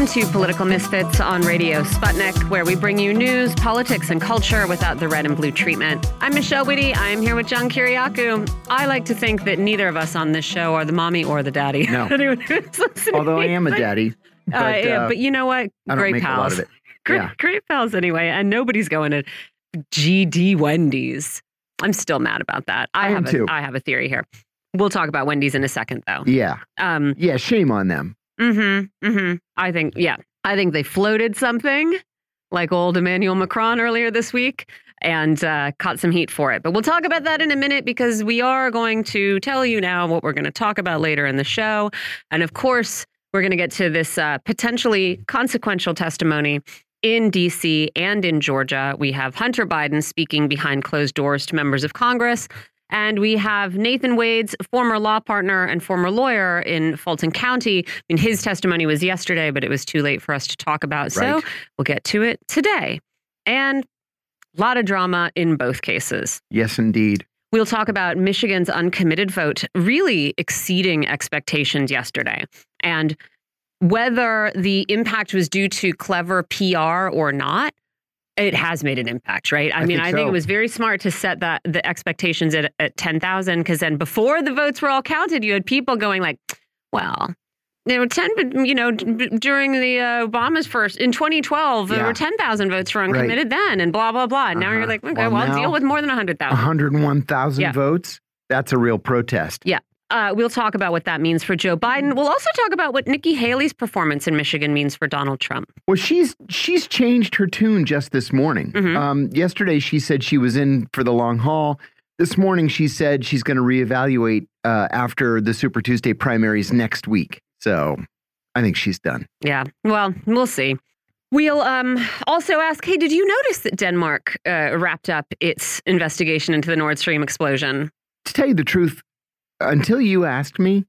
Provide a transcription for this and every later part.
Welcome to Political Misfits on Radio Sputnik, where we bring you news, politics, and culture without the red and blue treatment. I'm Michelle Witte. I am here with John Kiriakou. I like to think that neither of us on this show are the mommy or the daddy. No. Anyone who's listening. Although I am a daddy. But, uh, yeah, uh, but you know what? I don't Great make pals. a lot of it. Great, great pals anyway. And nobody's going to GD Wendy's. I'm still mad about that. I, I have a, too. I have a theory here. We'll talk about Wendy's in a second, though. Yeah. Um, Yeah. Shame on them. Mm-hmm. Mm-hmm. I think, yeah. I think they floated something like old Emmanuel Macron earlier this week and uh, caught some heat for it. But we'll talk about that in a minute because we are going to tell you now what we're going to talk about later in the show. And of course, we're going to get to this uh, potentially consequential testimony in DC and in Georgia. We have Hunter Biden speaking behind closed doors to members of Congress. And we have Nathan Wade's former law partner and former lawyer in Fulton County. I mean, his testimony was yesterday, but it was too late for us to talk about. So Right. we'll get to it today. And a lot of drama in both cases. Yes, indeed. We'll talk about Michigan's uncommitted vote really exceeding expectations yesterday and whether the impact was due to clever PR or not. It has made an impact, right? I, I mean, think I think so. it was very smart to set that the expectations at, at 10,000 because then before the votes were all counted, you had people going like, well, there were 10, you know, during the uh, Obama's first, in 2012, there Yeah. were 10,000 votes for uncommitted then and blah, blah, blah. And now you're Uh-huh. like, okay, Well, well, deal with more than 100,000. 101,000 Yeah. votes. That's a real protest. Uh, we'll talk about what that means for Joe Biden. We'll also talk about what Nikki Haley's performance in Michigan means for Donald Trump. Well, she's she's changed her tune just this morning. Mhm. Um, yesterday, she said she was in for the long haul. This morning, she said she's going to reevaluate uh, after the Super Tuesday primaries next week. So I think she's done. Yeah, well, we'll see. We'll um, also ask hey, did you notice that Denmark uh, wrapped up its investigation into the Nord Stream explosion? To tell you the truth, until you asked me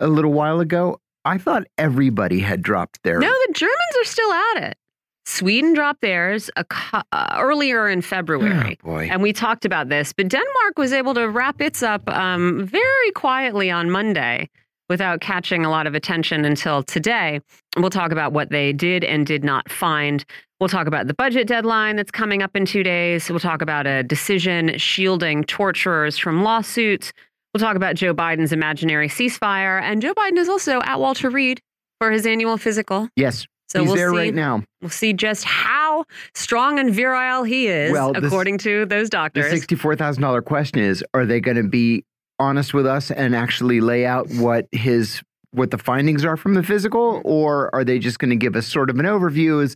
a little while ago, I thought everybody had dropped their. No, the Germans are still at it. Sweden dropped theirs uh, earlier in February. Oh. And we talked about this, but Denmark was able to wrap its up um, very quietly on Monday without catching a lot of attention until today. We'll talk about what they did and did not find. We'll talk about the budget deadline that's coming up in two days. We'll talk about a decision shielding torturers from lawsuits. We'll talk about Joe Biden's imaginary ceasefire. And Joe Biden is also at Walter Reed for his annual physical. yes, So he's we'll there see. right now. We'll see just how strong and virile he is, Well, this- according to those doctors. The sixty-four thousand dollar question is: Are they going to be honest with us and actually lay out what his what the findings are from the physical, or are they just going to give us sort of an overview? is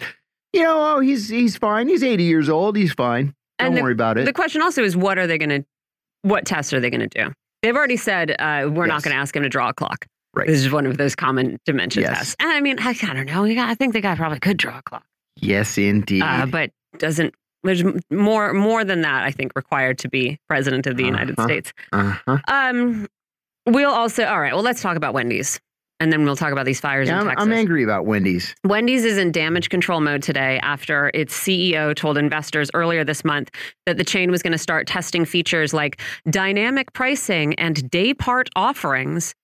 you know, oh, he's he's fine. He's eighty years old. He's fine. Don't And the- worry about it. The question also is, what are they going to, what tests are they going to do? They've already said uh, we're not going to ask him to draw a clock. Right. This is one of those common dementia Yes. tests. And I mean, I, I don't know. I think the guy probably could draw a clock, yes, indeed. uh, but doesn't. There's more more than that. I think required to be president of the United Uh-huh. States. uh-huh. Um, we'll also. All right. Well, let's talk about Wendy's, and then we'll talk about these fires Yeah, in I'm, Texas. I'm angry about Wendy's. Wendy's is in damage control mode today after its CEO told investors earlier this month that the chain was going to start testing features like dynamic pricing and day part offerings,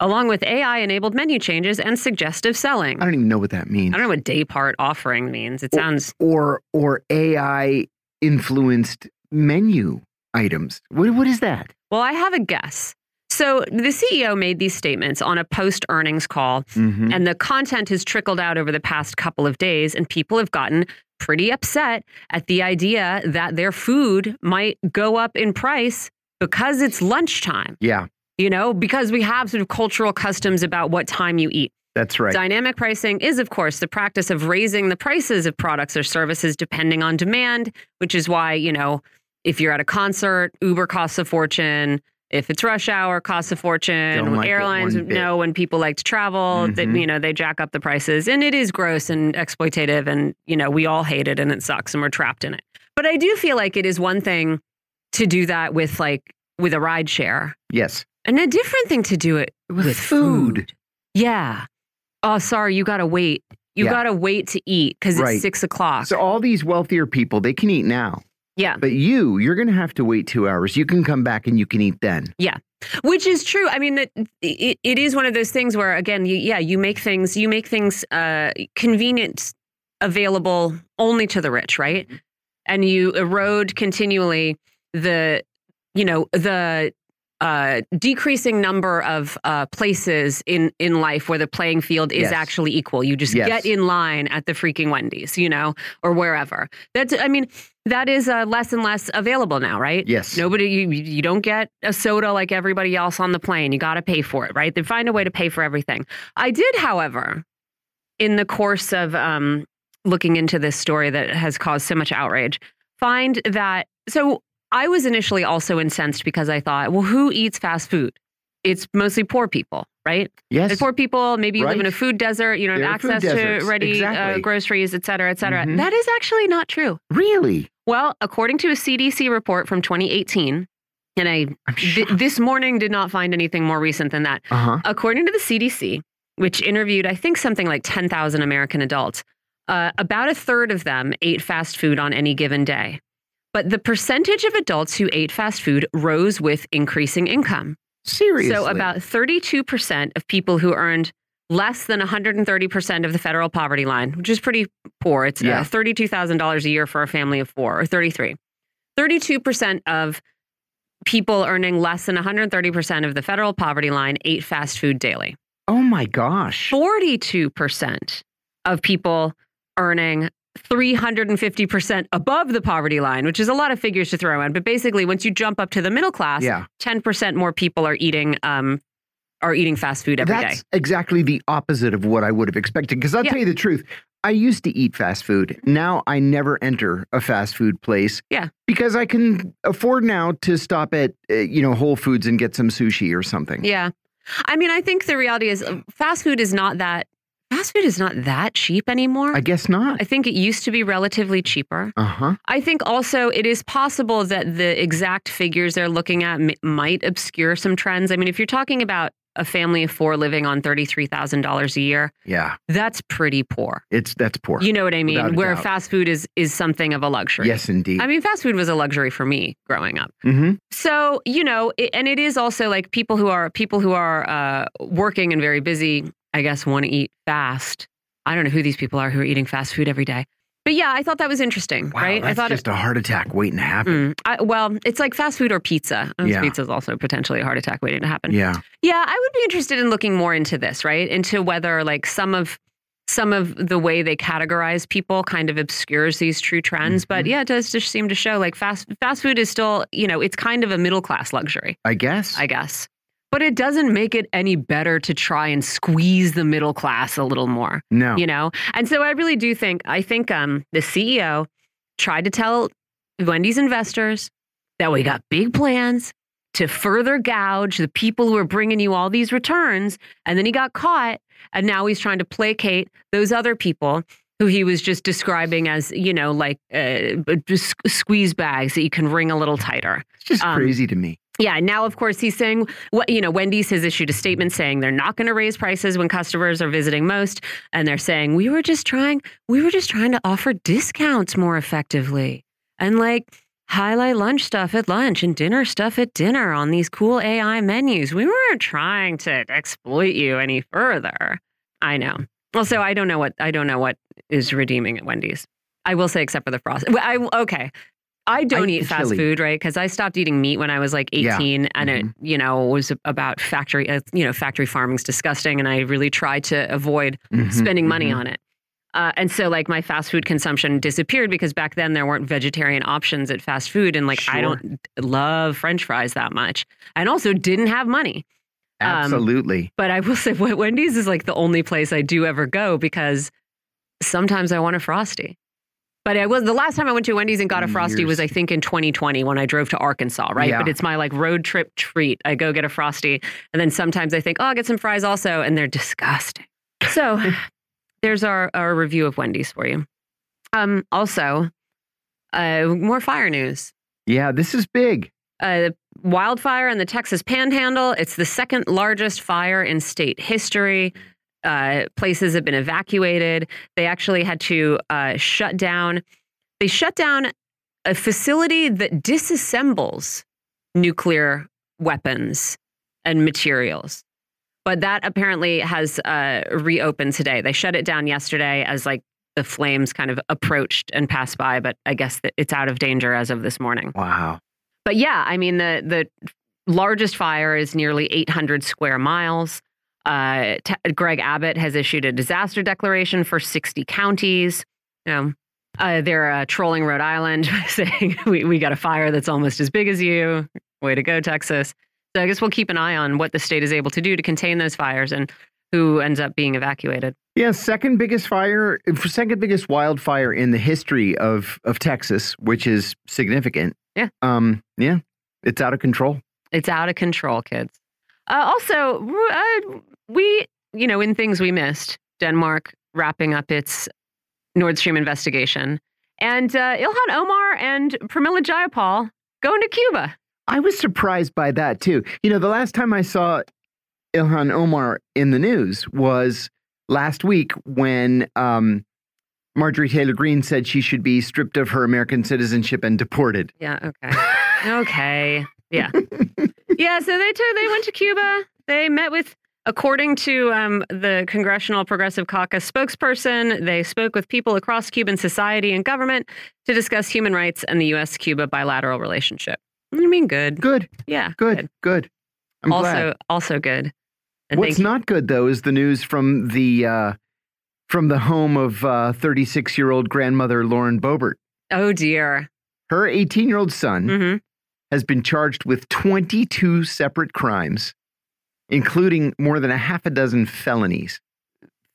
along with AI enabled menu changes and suggestive selling. I don't even know what that means. I don't know what day part offering means. It Or- sounds Or or AI influenced menu items. What what is that? well, I have a guess. So the CEO made these statements on a post earnings call Mhm. And the content has trickled out over the past couple of days, and people have gotten pretty upset at the idea that their food might go up in price because it's lunchtime, Yeah, you know, because we have sort of cultural customs about what time you eat. that's right. Dynamic pricing is, of course, the practice of raising the prices of products or services depending on demand, which is why, you know, if you're at a concert, Uber costs a fortune. If it's rush hour, costs a fortune. Like Airlines know when people like to travel, that Mhm. you know they jack up the prices, and it is gross and exploitative, and you know we all hate it, and it sucks, and we're trapped in it. But I do feel like it is one thing to do that with like with a ride share, yes. and a different thing to do it with, With food. food. Yeah. Oh, sorry, you got to wait. You Yeah. got to wait to eat because Right. it's six o'clock. So all these wealthier people, they can eat now. Yeah. But you, you're going to have to wait two hours. You can come back and you can eat then. Yeah. Which is true. I mean, it, it, it is one of those things where, again, you, yeah, you make things you make things uh, convenient, available only to the rich, right? Mm-hmm. And you erode continually the, you know, the uh, decreasing number of uh, places in in life where the playing field is Yes. actually equal. You just Yes. get in line at the freaking Wendy's, you know, or wherever. That's, I mean, that is uh, less and less available now, right? Yes. Nobody, you, you don't get a soda like everybody else on the plane. You got to pay for it, right? They find a way to pay for everything. I did, however, in the course of um, looking into this story that has caused so much outrage, find that so I was initially also incensed because I thought, well, who eats fast food? It's mostly poor people, right? Yes. It's poor people. Maybe you live in a food desert. You don't have access to ready uh, groceries, et cetera, et cetera. Mhm. That is actually not true. Really? Well, according to a CDC report from 2018, and I th- this morning did not find anything more recent than that. Uh huh. According to the CDC, which interviewed, I think, something like 10,000 American adults, uh, about a third of them ate fast food on any given day. But the percentage of adults who ate fast food rose with increasing income. Seriously. So, about 32% of people who earned less than 130% of the federal poverty line, which is pretty poor. It's Yeah. uh, $32,000 a year for a family of four, or 33. 32% of people earning less than 130% of the federal poverty line ate fast food daily. Oh my gosh. 42% of people earning 350% above the poverty line, which is a lot of figures to throw in. But basically, once you jump up to the middle class, Yeah. 10% more people are eating um, are eating fast food every day. That's exactly the opposite of what I would have expected. Because I'll Yeah. tell you the truth, I used to eat fast food. Now I never enter a fast food place. Yeah. Because I can afford now to stop at uh, you know Whole Foods and get some sushi or something. Yeah. I mean, I think the reality is uh, fast food is not that fast food is not that cheap anymore. I guess not. I think it used to be relatively cheaper. Uh huh. I think also it is possible that the exact figures they're looking at might obscure some trends. I mean, if you're talking about a family of four living on $33,000 a year, Yeah. that's pretty poor. It's that's poor. You know what I mean? Where doubt. fast food is is something of a luxury. yes, indeed. I mean, fast food was a luxury for me growing up. hmm So, you know, it, and it is also like people who are people who are uh, working and very busy, I guess, want to eat fast. I don't know who these people are who are eating fast food every day. But yeah, I thought that was interesting, Wow, right? I thought just a heart attack waiting to happen. Mm, I, well, it's like fast food or pizza. Yeah. Pizza is also potentially a heart attack waiting to happen. Yeah. Yeah, I would be interested in looking more into this, right? Into whether like some of some of the way they categorize people kind of obscures these true trends. But Mhm. yeah, it does just seem to show like fast fast food is still, you know, it's kind of a middle class luxury, I guess. I guess. But it doesn't make it any better to try and squeeze the middle class a little more no. you know and so i really do think i think um the ceo tried to tell wendy's investors that we got big plans to further gouge the people who are bringing you all these returns and then he got caught and now he's trying to placate those other people who he was just describing as you know like uh, just squeeze bags that you can wring a little tighter It's just um, crazy to me. Yeah, now of course he's saying you know, Wendy's has issued a statement saying they're not going to raise prices when customers are visiting most and they're saying we were just trying we were just trying to offer discounts more effectively and like highlight lunch stuff at lunch and dinner stuff at dinner on these cool AI menus. We weren't trying to exploit you any further. I know. Also, I don't know what I don't know what is redeeming at Wendy's. I will say except for the frost. I okay. I don't I- eat fast chili. food, right? Because I stopped eating meat when I was like Yeah. 18, and it, Mhm. you know, was about factory, uh, you know, factory farming's disgusting, and I really tried to avoid Mhm, spending money mhm. on it. Uh, and so, like, my fast food consumption disappeared because back then there weren't vegetarian options at fast food, and like, I don't love French fries that much, and also didn't have money. um, Absolutely. But I will say, Wendy's is like the only place I do ever go because sometimes I want a frosty. But I was the last time I went to Wendy's and got a frosty was I think in 2020 when I drove to Arkansas, right? Yeah. But it's my like road trip treat. I go get a frosty, and then sometimes I think, oh, I'll get some fries also, and they're disgusting. So there's our our review of Wendy's for you. Um, also, uh, more fire news yeah, this is big. uh, wildfire in the Texas Panhandle. It's the second largest fire in state history. Uh, places have been evacuated. They actually had to uh, shut down. They shut down a facility that disassembles nuclear weapons and materials. But that apparently has uh, reopened today. They shut it down yesterday as like the flames kind of approached and passed by, but I guess that it's out of danger as of this morning. Wow. But yeah, I mean the the largest fire is nearly 800 square miles. Uh, T- Greg Abbott has issued a disaster declaration for 60 counties. You know, uh, they're uh, trolling Rhode Island, saying we we got a fire that's almost as big as you. Way to go, Texas. So I guess we'll keep an eye on what the state is able to do to contain those fires and who ends up being evacuated. Yeah, second biggest fire, second biggest wildfire in the history of of Texas, which is significant. Yeah. Um. Yeah. It's out of control. It's out of control, kids. Uh, also, uh, we, you know, in things we missed, Denmark wrapping up its Nord Stream investigation, and uh, Ilhan Omar and Pramila Jayapal going to Cuba. I was surprised by that too. You know, the last time I saw Ilhan Omar in the news was last week when um, Marjorie Taylor Greene said she should be stripped of her American citizenship and deported. Yeah. Okay. okay. Yeah. yeah. So they took, they went to Cuba. They met with, according to um, the Congressional Progressive Caucus spokesperson, they spoke with people across Cuban society and government to discuss human rights and the U.S.-Cuba bilateral relationship. I mean, good. Good. Yeah. Good. Good. good. I'm also, glad. also good. And What's not good though is the news from the uh, from the home of 36 year old grandmother Lauren Boebert. Oh dear. Her 18 year old son hmm has been charged with 22 separate crimes, including more than a half a dozen felonies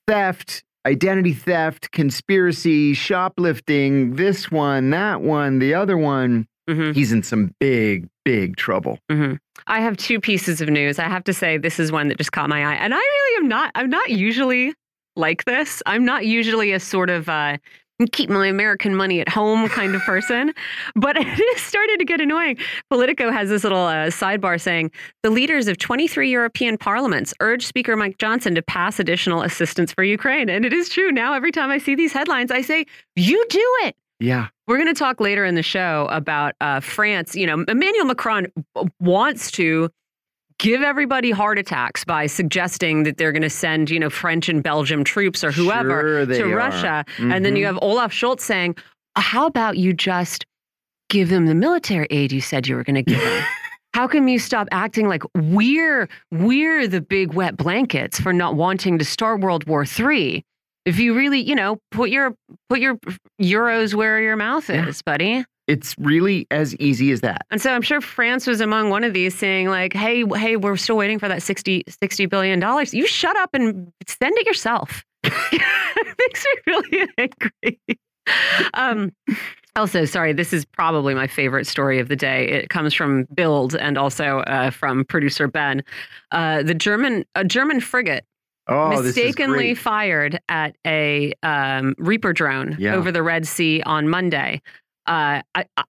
theft, identity theft, conspiracy, shoplifting, this one, that one, the other one. hmm He's in some big, big trouble. hmm I have two pieces of news. I have to say this is one that just caught my eye, and I really am not. I'm not usually like this. I'm not usually a sort of uh, keep my American money at home kind of person, but it started to get annoying. Politico has this little uh, sidebar saying the leaders of 23 European parliaments urge Speaker Mike Johnson to pass additional assistance for Ukraine, and it is true. Now every time I see these headlines, I say, "You do it." Yeah. We're going to talk later in the show about uh, France. You know, Emmanuel Macron wants to give everybody heart attacks by suggesting that they're going to send, you know, French and Belgium troops or whoever Sure to are. Russia. And then you Mhm. have Olaf Scholz saying, How about you just give them the military aid you said you were going to give them? How come you stop acting like we're we're the big wet blankets for not wanting to start World War III? If you really, you know, put your put your euros where your mouth Yeah. is, buddy. It's really as easy as that. And so I'm sure France was among one of these saying like, "Hey, hey, we're still waiting for that 60 60 billion dollars. You shut up and send it yourself." it makes me really angry. Um also, sorry, this is probably my favorite story of the day. It comes from Bild and also uh, from producer Ben. Uh, the German a German frigate Oh, mistakenly fired at a um, Reaper drone Yeah. over the Red Sea on Monday. Uh, I, I,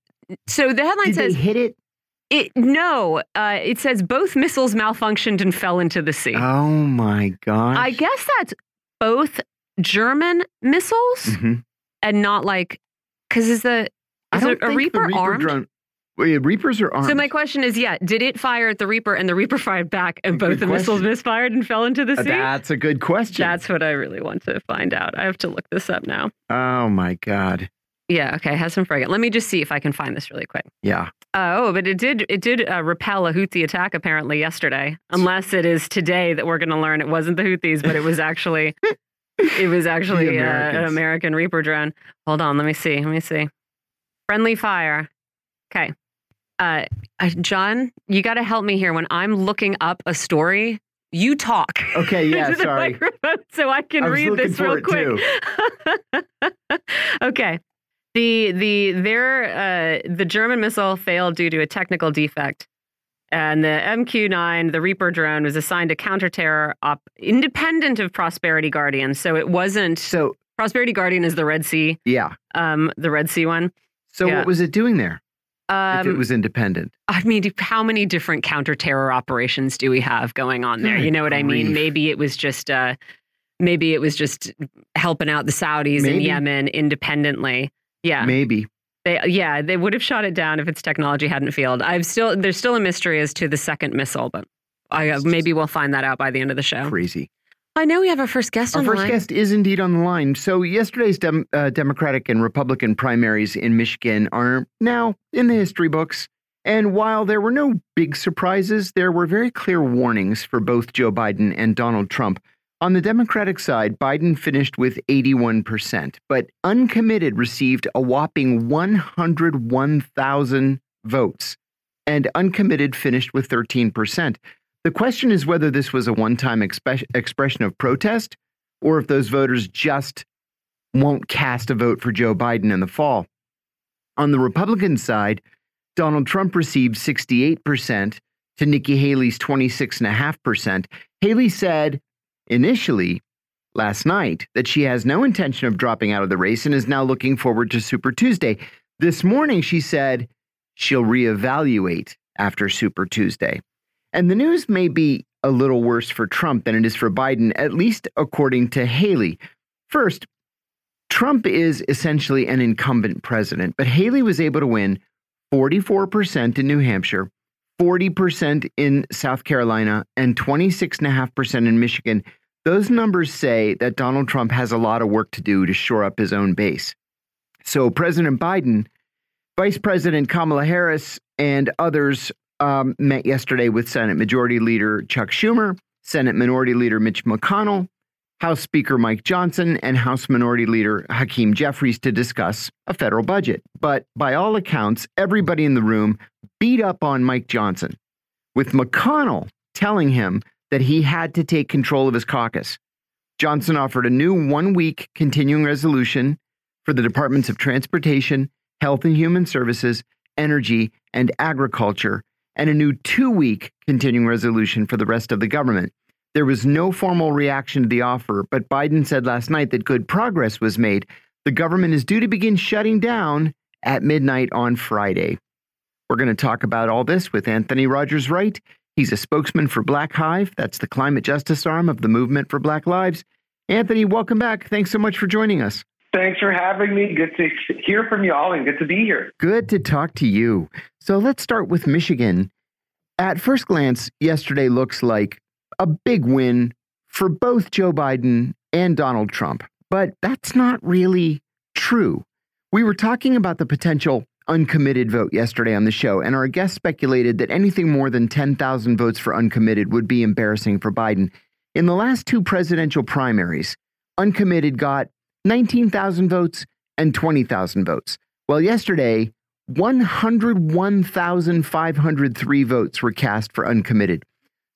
so the headline. Did says they hit it? it no. Uh, it says both missiles malfunctioned and fell into the sea. Oh my gosh. I guess that's both German missiles Mhm. and not like because is the is a, a Reaper, Reaper armed? drone. Wait, Reapers are armed. So my question is, yeah, did it fire at the Reaper and the Reaper fired back and both the missiles misfired and fell into the Uh, sea? That's a good question. That's what I really want to find out. I have to look this up now. oh my god. Yeah, okay, has some frigate. Let me just see if I can find this really quick. Yeah. Oh, but it did it did uh, repel a Houthi attack apparently yesterday. Unless it is today that we're going to learn it wasn't the Houthis, but it was actually it was actually uh, an American Reaper drone. Hold on, let me see. Let me see. Friendly fire. Okay. Uh, uh, John, you got to help me here when I'm looking up a story. You talk. Okay. Yeah. sorry. microphone so I can I read this real quick. okay. The the their uh, the German missile failed due to a technical defect, and the MQ-9, the Reaper drone, was assigned a counter-terror op independent of Prosperity Guardian. So it wasn't So Prosperity Guardian is the Red Sea, yeah. um, the Red Sea one. So Yeah. what was it doing there? If it Um, was independent. I mean, how many different counter-terror operations do we have going on there? Good You know what I mean? Maybe it was just uh maybe it was just helping out the Saudis in Yemen independently. Yeah. Maybe. They yeah, they would have shot it down if its technology hadn't failed. I've still there's still a mystery as to the second missile, but I, uh, maybe we'll find that out by the end of the show. Crazy. I know we have our first guest Our on the first line. guest is indeed on the line. So, yesterday's dem- uh, Democratic and Republican primaries in Michigan are now in the history books. And while there were no big surprises, there were very clear warnings for both Joe Biden and Donald Trump. On the Democratic side, Biden finished with 81%, but uncommitted received a whopping 101,000 votes, and uncommitted finished with 13%. The question is whether this was a one time expe- expression of protest or if those voters just won't cast a vote for Joe Biden in the fall. On the Republican side, Donald Trump received 68% to Nikki Haley's 26.5%. Haley said initially last night that she has no intention of dropping out of the race and is now looking forward to Super Tuesday. This morning, she said she'll reevaluate after Super Tuesday. And the news may be a little worse for Trump than it is for Biden, at least according to Haley. First, Trump is essentially an incumbent president, but Haley was able to win 44% in New Hampshire, 40% in South Carolina, and 26.5% in Michigan. Those numbers say that Donald Trump has a lot of work to do to shore up his own base. So, President Biden, Vice President Kamala Harris, and others um, met yesterday with Senate Majority Leader Chuck Schumer, Senate Minority Leader Mitch McConnell, House Speaker Mike Johnson, and House Minority Leader Hakeem Jeffries to discuss a federal budget. But by all accounts, everybody in the room beat up on Mike Johnson, with McConnell telling him that he had to take control of his caucus. Johnson offered a new one week continuing resolution for the Departments of Transportation, Health and Human Services, Energy, and Agriculture, and a new two week continuing resolution for the rest of the government. There was no formal reaction to the offer, but Biden said last night that good progress was made. The government is due to begin shutting down at midnight on Friday. We're going to talk about all this with Anthony Rogers Wright. He's a spokesman for Black Hive. That's the climate justice arm of the Movement for Black Lives. Anthony, welcome back. Thanks so much for joining us. Thanks for having me. Good to hear from you all and good to be here. Good to talk to you. So let's start with Michigan. At first glance, yesterday looks like a big win for both Joe Biden and Donald Trump, but that's not really true. We were talking about the potential uncommitted vote yesterday on the show, and our guest speculated that anything more than 10,000 votes for uncommitted would be embarrassing for Biden. In the last two presidential primaries, uncommitted got 19,000 votes and 20,000 votes. Well, yesterday, 101,503 votes were cast for uncommitted.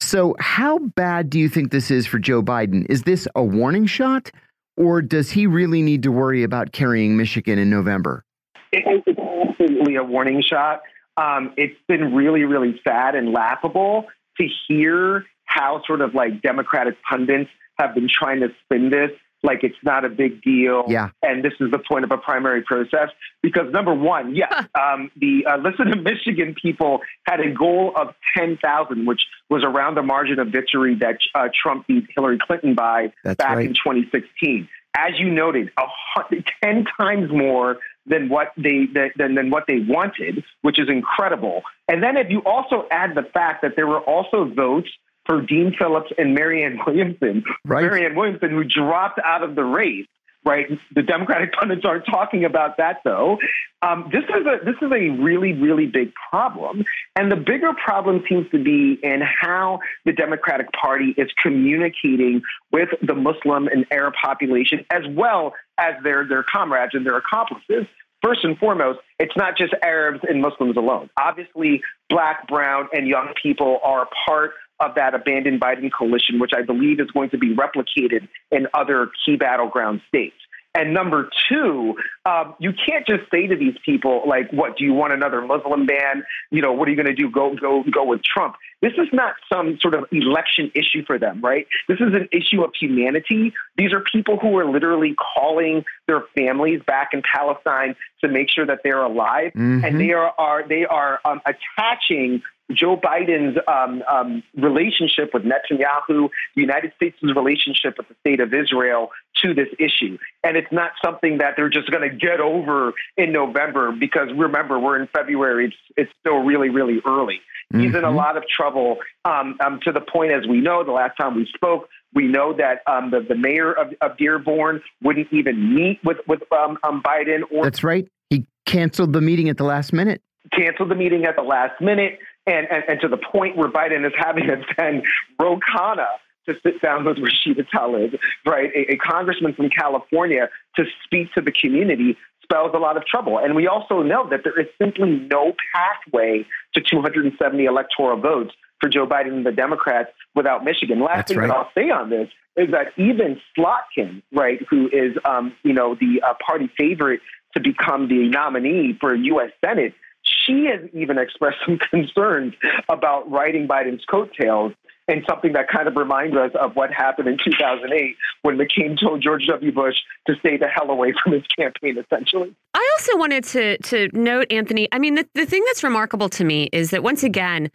So, how bad do you think this is for Joe Biden? Is this a warning shot, or does he really need to worry about carrying Michigan in November? It's absolutely a warning shot. Um, it's been really, really sad and laughable to hear how sort of like Democratic pundits have been trying to spin this like it's not a big deal. Yeah. And this is the point of a primary process. Because number one, yes, um, the uh, Listen to Michigan people had a goal of 10,000, which was around the margin of victory that uh, Trump beat Hillary Clinton by That's back right. in 2016. As you noted, a hundred, 10 times more than what they than, than what they wanted, which is incredible. And then if you also add the fact that there were also votes for Dean Phillips and Marianne Williamson, Right. Marianne Williamson, who dropped out of the race. Right, the Democratic pundits aren't talking about that though. Um, this is a this is a really really big problem, and the bigger problem seems to be in how the Democratic Party is communicating with the Muslim and Arab population, as well as their their comrades and their accomplices first and foremost, it's not just Arabs and Muslims alone. Obviously, black, brown, and young people are part of that abandoned Biden coalition, which I believe is going to be replicated in other key battleground states. And number two, um, you can't just say to these people, like, what, do you want another Muslim ban? You know, what are you going to do? Go, go, go with Trump. This is not some sort of election issue for them, right? This is an issue of humanity. These are people who are literally calling their families back in Palestine to make sure that they're alive, Mhm. and they are, are they are um, attaching Joe Biden's um, um, relationship with Netanyahu, the United States' relationship with the state of Israel to this issue. And it's not something that they're just going to get over in November because remember, we're in February. It's, it's still really, really early. Mm-hmm. He's in a mm-hmm. lot of trouble um, um, to the point, as we know, the last time we spoke, we know that um, the, the mayor of, of, Dearborn wouldn't even meet with, with um, um, Biden. Or That's right. He canceled the meeting at the last minute. Canceled the meeting at the last minute. And, and, and to the point where Biden is having to send Ro Khanna to sit down with Rashida Tlaib, right, a, a congressman from California, to speak to the community spells a lot of trouble. And we also know that there is simply no pathway to 270 electoral votes for Joe Biden and the Democrats without Michigan. Last That's thing right. that I'll say on this is that even Slotkin, right, who is, um, you know, the uh, party favorite to become the nominee for U.S. Senate, she has even expressed some concerns about riding Biden's coattails and something that kind of reminds us of what happened in 2008 when McCain told George W. Bush to stay the hell away from his campaign, essentially. I also wanted to to note, Anthony. I mean, the, the thing that's remarkable to me is that once again,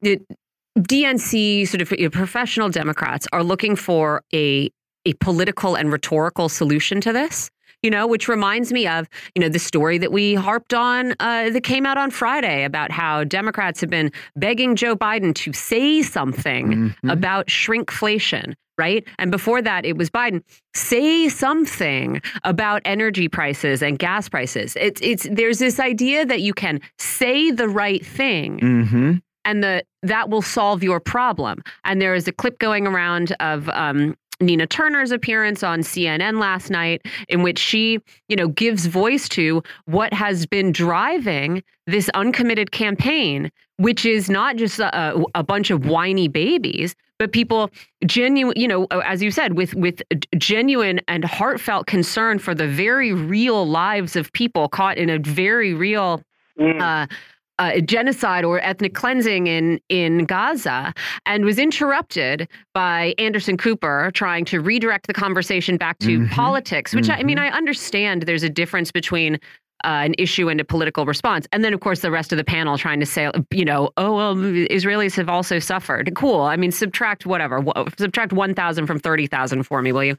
the DNC sort of professional Democrats are looking for a a political and rhetorical solution to this you know, which reminds me of, you know, the story that we harped on uh, that came out on Friday about how Democrats have been begging Joe Biden to say something mm -hmm. about shrinkflation. Right. And before that, it was Biden. Say something about energy prices and gas prices. It's it's there's this idea that you can say the right thing mm -hmm and the that will solve your problem. And there is a clip going around of um, Nina Turner's appearance on CNN last night, in which she, you know, gives voice to what has been driving this uncommitted campaign, which is not just a, a bunch of whiny babies, but people genuine, you know, as you said, with with genuine and heartfelt concern for the very real lives of people caught in a very real. Mm. Uh, uh, genocide or ethnic cleansing in in Gaza, and was interrupted by Anderson Cooper trying to redirect the conversation back to mm -hmm. politics. Which mm -hmm. I, I mean, mm-hmm. I understand there's a difference between uh, an issue and a political response. And then, of course, the rest of the panel trying to say, you know, oh, well, Israelis have also suffered. Cool. I mean, subtract whatever, subtract 1,000 from 30,000 for me, will you?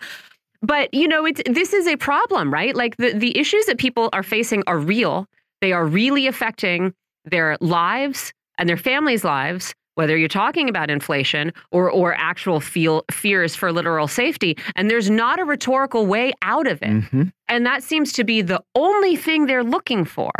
But, you know, it's, this is a problem, right? Like the, the issues that people are facing are real. They are really affecting their lives and their families' lives, whether you're talking about inflation or or actual feel fears for literal safety. And there's not a rhetorical way out of it. Mm -hmm. And that seems to be the only thing they're looking for.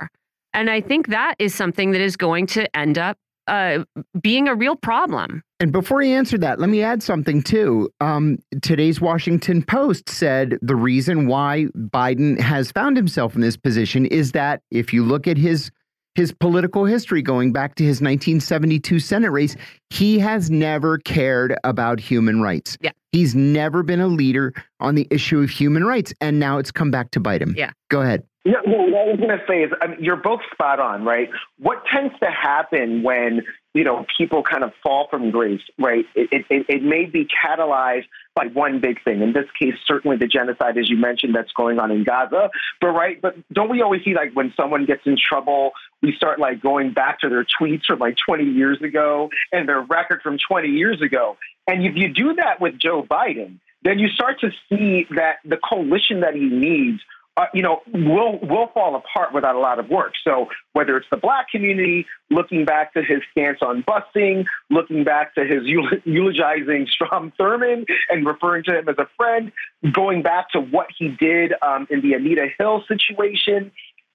And I think that is something that is going to end up uh, being a real problem. And before you answer that, let me add something too. Um, today's Washington Post said the reason why Biden has found himself in this position is that if you look at his his political history going back to his 1972 Senate race, he has never cared about human rights. Yeah. He's never been a leader on the issue of human rights, and now it's come back to bite him. Yeah. Go ahead. Yeah, well, what I was going to say is, I mean, you're both spot on, right? What tends to happen when you know people kind of fall from grace, right? It, it, it may be catalyzed by one big thing. In this case, certainly the genocide, as you mentioned, that's going on in Gaza. But right, but don't we always see like when someone gets in trouble, we start like going back to their tweets from like 20 years ago and their record from 20 years ago. And if you do that with Joe Biden, then you start to see that the coalition that he needs uh, you know, will will fall apart without a lot of work. So whether it's the black community looking back to his stance on busing, looking back to his eulogizing Strom Thurmond and referring to him as a friend, going back to what he did um, in the Anita Hill situation,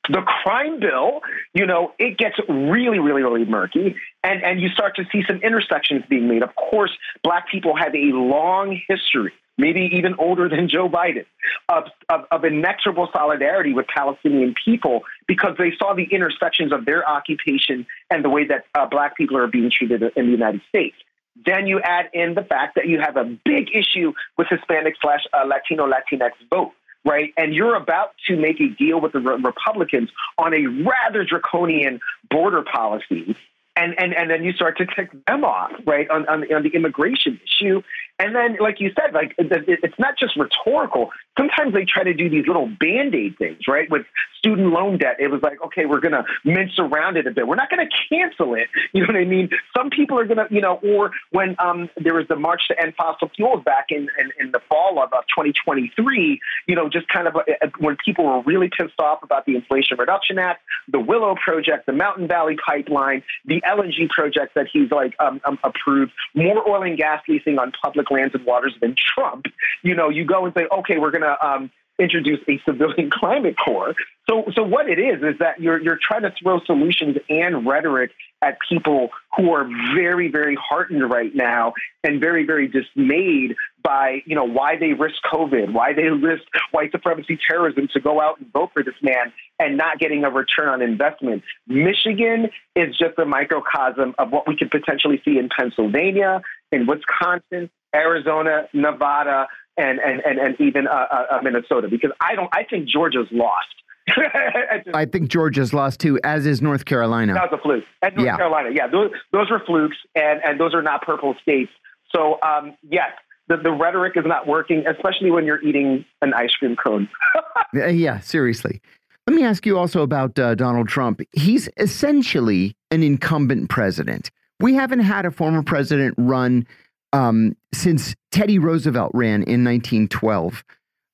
the crime bill, you know, it gets really, really, really murky. And, and you start to see some intersections being made. Of course, black people have a long history maybe even older than Joe Biden, of, of, of, inexorable solidarity with Palestinian people because they saw the intersections of their occupation and the way that uh, black people are being treated in the United States. Then you add in the fact that you have a big issue with Hispanic slash uh, Latino Latinx vote. Right. And you're about to make a deal with the re Republicans on a rather draconian border policy and and and then you start to tick them off, right, on on, on the immigration issue, And then, like you said, like it's not just rhetorical. Sometimes they try to do these little band aid things, right? With student loan debt, it was like, okay, we're going to mince around it a bit. We're not going to cancel it. You know what I mean? Some people are going to, you know, or when um, there was the March to End Fossil Fuels back in, in, in the fall of uh, 2023, you know, just kind of uh, uh, when people were really pissed off about the Inflation Reduction Act, the Willow Project, the Mountain Valley Pipeline, the LNG project that he's like um, um, approved, more oil and gas leasing on public lands and waters than Trump. You know, you go and say, okay, we're going to um, introduce a civilian climate corps. So, so what it is is that you're you're trying to throw solutions and rhetoric at people who are very, very heartened right now and very, very dismayed by you know why they risk COVID, why they risk white supremacy terrorism to go out and vote for this man and not getting a return on investment. Michigan is just a microcosm of what we could potentially see in Pennsylvania, in Wisconsin, Arizona, Nevada, and and and, and even uh, uh, uh, Minnesota because I don't I think Georgia's lost. I think Georgia's lost too, as is North Carolina. That was a fluke. And North yeah. Carolina, yeah, those, those were flukes, and, and those are not purple states. So, um, yes, the, the rhetoric is not working, especially when you're eating an ice cream cone. yeah, seriously. Let me ask you also about uh, Donald Trump. He's essentially an incumbent president. We haven't had a former president run um, since Teddy Roosevelt ran in 1912.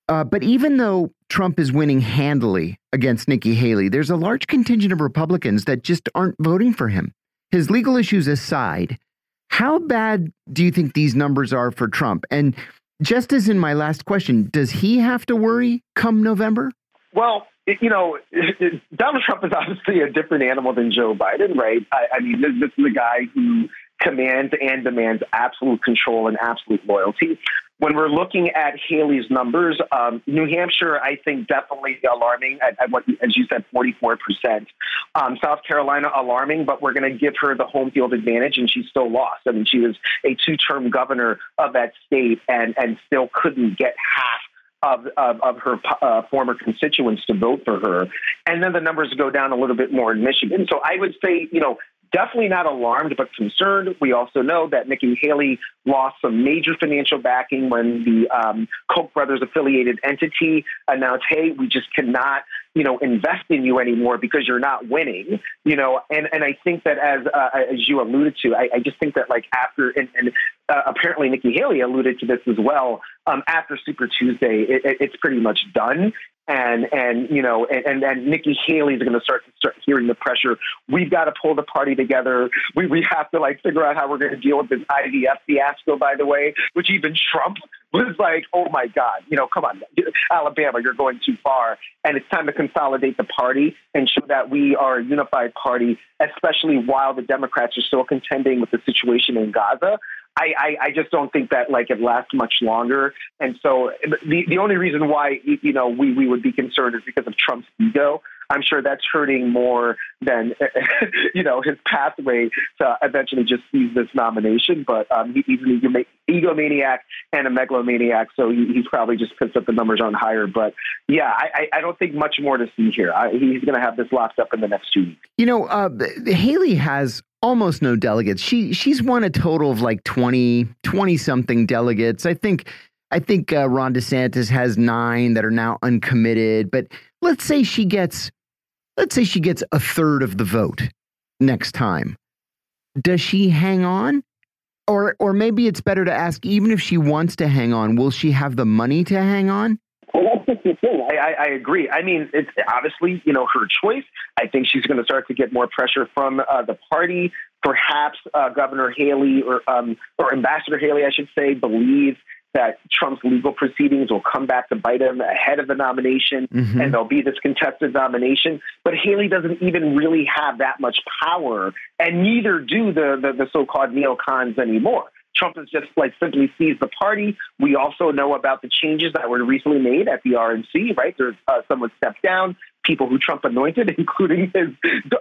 Uh, but even though Trump is winning handily against Nikki Haley, there's a large contingent of Republicans that just aren't voting for him. His legal issues aside, how bad do you think these numbers are for Trump? And just as in my last question, does he have to worry come November? Well, you know, Donald Trump is obviously a different animal than Joe Biden, right? I, I mean, this, this is a guy who commands and demands absolute control and absolute loyalty. When we're looking at Haley's numbers, um, New Hampshire, I think definitely alarming at, at, what, as you said, 44%. Um, South Carolina, alarming, but we're going to give her the home field advantage, and she still lost. I mean, she was a two term governor of that state and, and still couldn't get half of, of, of, her uh, former constituents to vote for her. And then the numbers go down a little bit more in Michigan. So I would say, you know, definitely not alarmed, but concerned. We also know that Nikki Haley lost some major financial backing when the um, Koch brothers affiliated entity announced, "Hey, we just cannot, you know, invest in you anymore because you're not winning." You know, and and I think that as uh, as you alluded to, I, I, just think that like after and, and uh, apparently Nikki Haley alluded to this as well. Um, after Super Tuesday, it, it, it's pretty much done and and you know and and, and Nikki Haley is going to start start hearing the pressure. We've got to pull the party together. We we have to like figure out how we're going to deal with this IVF fiasco. By the way, which even Trump was like, oh my God, you know, come on, Alabama, you're going too far, and it's time to consolidate the party and show that we are a unified party, especially while the Democrats are still contending with the situation in Gaza. I, I, I just don't think that like it lasts much longer. And so the the only reason why you know we, we would be concerned is because of Trump's ego. I'm sure that's hurting more than you know his pathway to eventually just seize this nomination. But um, he, he's an egomaniac and a megalomaniac, so he, he's probably just puts up the numbers on higher. But yeah, I, I don't think much more to see here. I, he's going to have this locked up in the next two weeks. You know, uh, Haley has almost no delegates. She she's won a total of like 20 20 something delegates. I think I think uh, Ron DeSantis has 9 that are now uncommitted, but let's say she gets let's say she gets a third of the vote next time. Does she hang on? Or or maybe it's better to ask even if she wants to hang on, will she have the money to hang on? I, I, I agree. I mean, it's obviously, you know, her choice. I think she's going to start to get more pressure from uh, the party. Perhaps uh, Governor Haley or um, or Ambassador Haley, I should say, believes that Trump's legal proceedings will come back to bite him ahead of the nomination, mm-hmm. and there'll be this contested nomination. But Haley doesn't even really have that much power, and neither do the the, the so-called neocons anymore. Trump has just like simply seized the party. We also know about the changes that were recently made at the RNC, right? There's uh, someone stepped down, people who Trump anointed, including his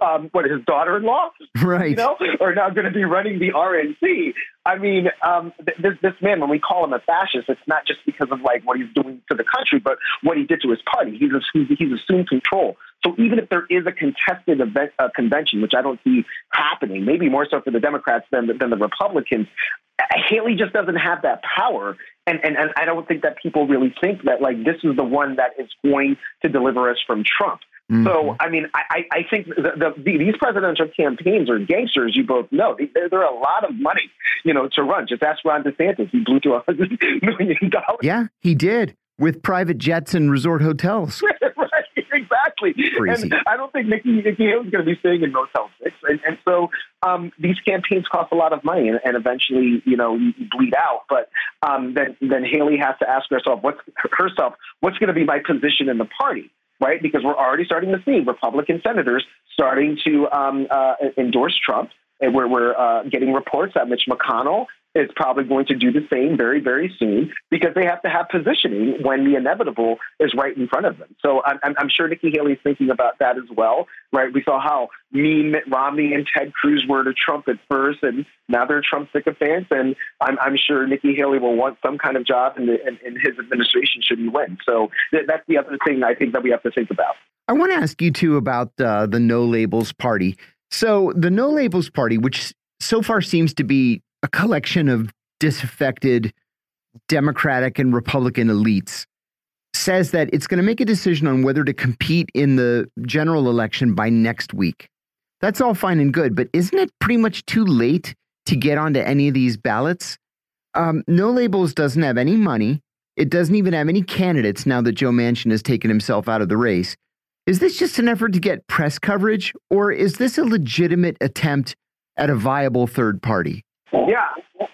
um, what his daughter-in-law, right? You know, are now going to be running the RNC. I mean, um, th- this this man, when we call him a fascist, it's not just because of like what he's doing to the country, but what he did to his party. He's he's, he's assumed control. So even if there is a contested event, uh, convention, which I don't see happening, maybe more so for the Democrats than, than the Republicans, Haley just doesn't have that power. And, and, and I don't think that people really think that like this is the one that is going to deliver us from Trump. Mm-hmm. So, I mean, I, I think the, the, these presidential campaigns are gangsters. You both know they're, they're a lot of money, you know, to run. Just ask Ron DeSantis; he blew to a hundred million dollars. Yeah, he did with private jets and resort hotels. right, exactly. Crazy. And I don't think Nikki Nikki Haley's going to be staying in Motel Six, and, and so um, these campaigns cost a lot of money, and, and eventually, you know, you, you bleed out. But um, then then Haley has to ask herself, what's herself, what's going to be my position in the party? right? Because we're already starting to see Republican senators starting to um, uh, endorse Trump. And we're, we're uh, getting reports that Mitch McConnell is probably going to do the same very, very soon because they have to have positioning when the inevitable is right in front of them. So I'm, I'm sure Nikki Haley is thinking about that as well, right? We saw how mean Mitt Romney and Ted Cruz were to Trump at first, and now they're Trump sycophants. And I'm, I'm sure Nikki Haley will want some kind of job in, the, in, in his administration should he win. So th- that's the other thing I think that we have to think about. I want to ask you too about uh, the No Labels Party. So the No Labels Party, which so far seems to be a collection of disaffected Democratic and Republican elites says that it's going to make a decision on whether to compete in the general election by next week. That's all fine and good, but isn't it pretty much too late to get onto any of these ballots? Um, no Labels doesn't have any money. It doesn't even have any candidates now that Joe Manchin has taken himself out of the race. Is this just an effort to get press coverage, or is this a legitimate attempt at a viable third party? Yeah,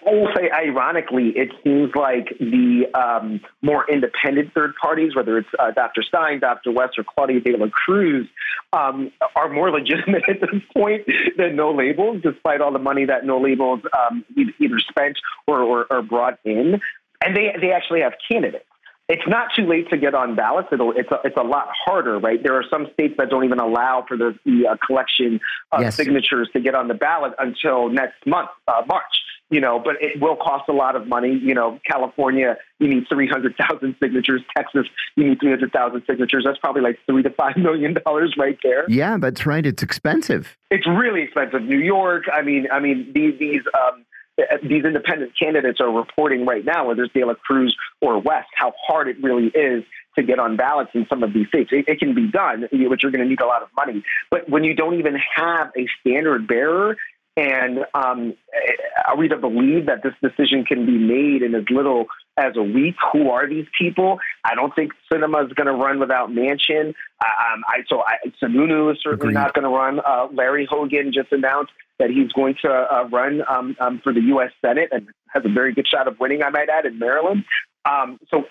I will say, ironically, it seems like the um, more independent third parties, whether it's uh, Dr. Stein, Dr. West, or Claudia de la Cruz, um, are more legitimate at this point than No Labels, despite all the money that No Labels um, either spent or, or, or brought in. And they, they actually have candidates it's not too late to get on ballots. It'll, it's a, it's a lot harder, right? There are some states that don't even allow for the, the uh, collection of yes. signatures to get on the ballot until next month, uh, March. You know, but it will cost a lot of money. You know, California, you need three hundred thousand signatures. Texas, you need three hundred thousand signatures. That's probably like three to five million dollars right there. Yeah, that's right. It's expensive. It's really expensive. New York. I mean, I mean these these um, Uh, these independent candidates are reporting right now, whether it's De La Cruz or West, how hard it really is to get on ballots in some of these states. It, it can be done, but you're going to need a lot of money. But when you don't even have a standard bearer, and um, eh, eh, are we to believe that this decision can be made in as little as a week? Who are these people? I don't think Sinema is going to run without Manchin. Um, I, so I, Sununu is certainly Agreed. not going to run. Uh, Larry Hogan just announced that he's going to uh, run um, um, for the U.S. Senate and has a very good shot of winning, I might add, in Maryland. Um, so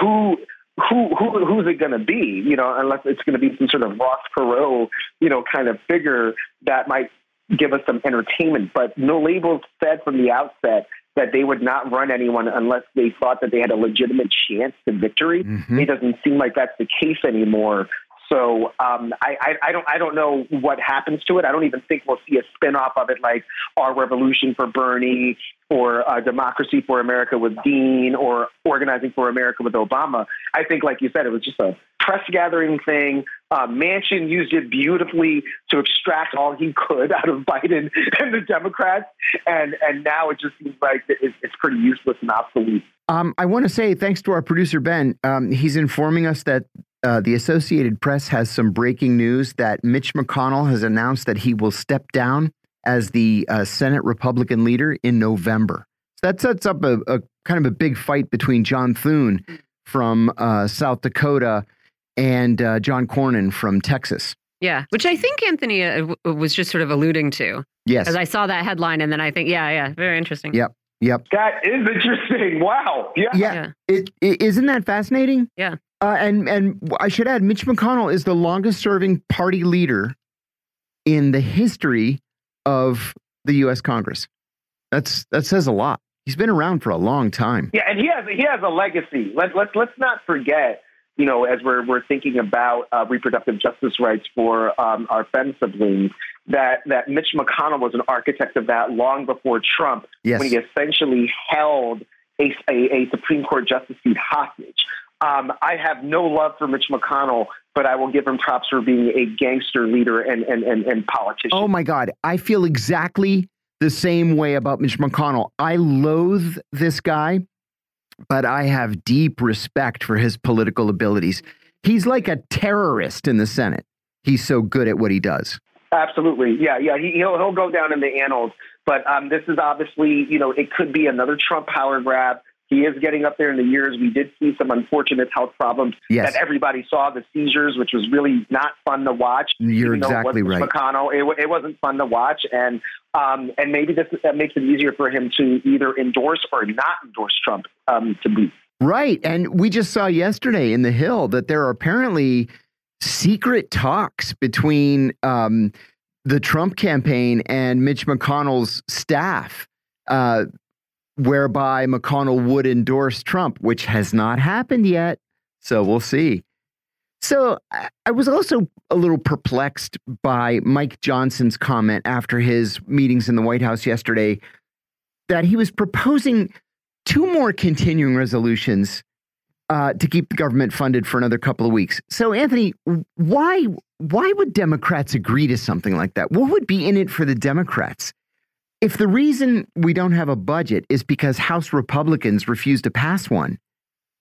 who who who who's it going to be? You know, unless it's going to be some sort of Ross Perot, you know, kind of figure that might give us some entertainment. But no labels said from the outset that they would not run anyone unless they thought that they had a legitimate chance to victory. Mm-hmm. It doesn't seem like that's the case anymore. So um, I, I, I, don't I don't know what happens to it. I don't even think we'll see a spinoff of it like Our Revolution for Bernie or uh, Democracy for America with Dean or Organizing for America with Obama. I think, like you said, it was just a press gathering thing. Uh, Manchin used it beautifully to extract all he could out of Biden and the Democrats, and and now it just seems like it's, pretty useless and obsolete. Um, I want to say thanks to our producer Ben. Um, he's informing us that uh, the Associated Press has some breaking news that Mitch McConnell has announced that he will step down as the uh, Senate Republican leader in November. That sets up a, a, kind of a big fight between John Thune from uh, South Dakota and uh, John Cornyn from Texas. Yeah, which I think Anthony uh, was just sort of alluding to. Yes. As I saw that headline, and then I think, yeah, yeah, very interesting. Yep. Yep. That is interesting. Wow. Yeah. Yeah. yeah. It, it, isn't that fascinating? Yeah. Uh, and and I should add, Mitch McConnell is the longest serving party leader in the history of the U.S. Congress. That's that says a lot. He's been around for a long time. Yeah, and he has he has a legacy. Let let's let's not forget. You know, as we're we're thinking about uh, reproductive justice rights for um, our fem siblings, that that Mitch McConnell was an architect of that long before Trump, yes. when he essentially held a, a, a Supreme Court justice seat hostage. Um, I have no love for Mitch McConnell, but I will give him props for being a gangster leader and, and, and, and politician. Oh my God. I feel exactly the same way about Mitch McConnell. I loathe this guy, but I have deep respect for his political abilities. He's like a terrorist in the Senate. He's so good at what he does. Absolutely. Yeah, yeah. He, will he'll go down in the annals. But um, this is obviously, you know, it could be another Trump power grab. He is getting up there in the years. We did see some unfortunate health problems yes. that everybody saw, the seizures, which was really not fun to watch. You're exactly right. McConnell, it, it, wasn't fun to watch. And um, and maybe this that makes it easier for him to either endorse or not endorse Trump um, to be. Right. And we just saw yesterday in The Hill that there are apparently secret talks between um, the Trump campaign and Mitch McConnell's staff. Uh, whereby McConnell would endorse Trump, which has not happened yet. So we'll see. So I was also a little perplexed by Mike Johnson's comment after his meetings in the White House yesterday that he was proposing two more continuing resolutions uh, to keep the government funded for another couple of weeks. So, Anthony, why why would Democrats agree to something like that? What would be in it for the Democrats? If the reason we don't have a budget is because House Republicans refuse to pass one,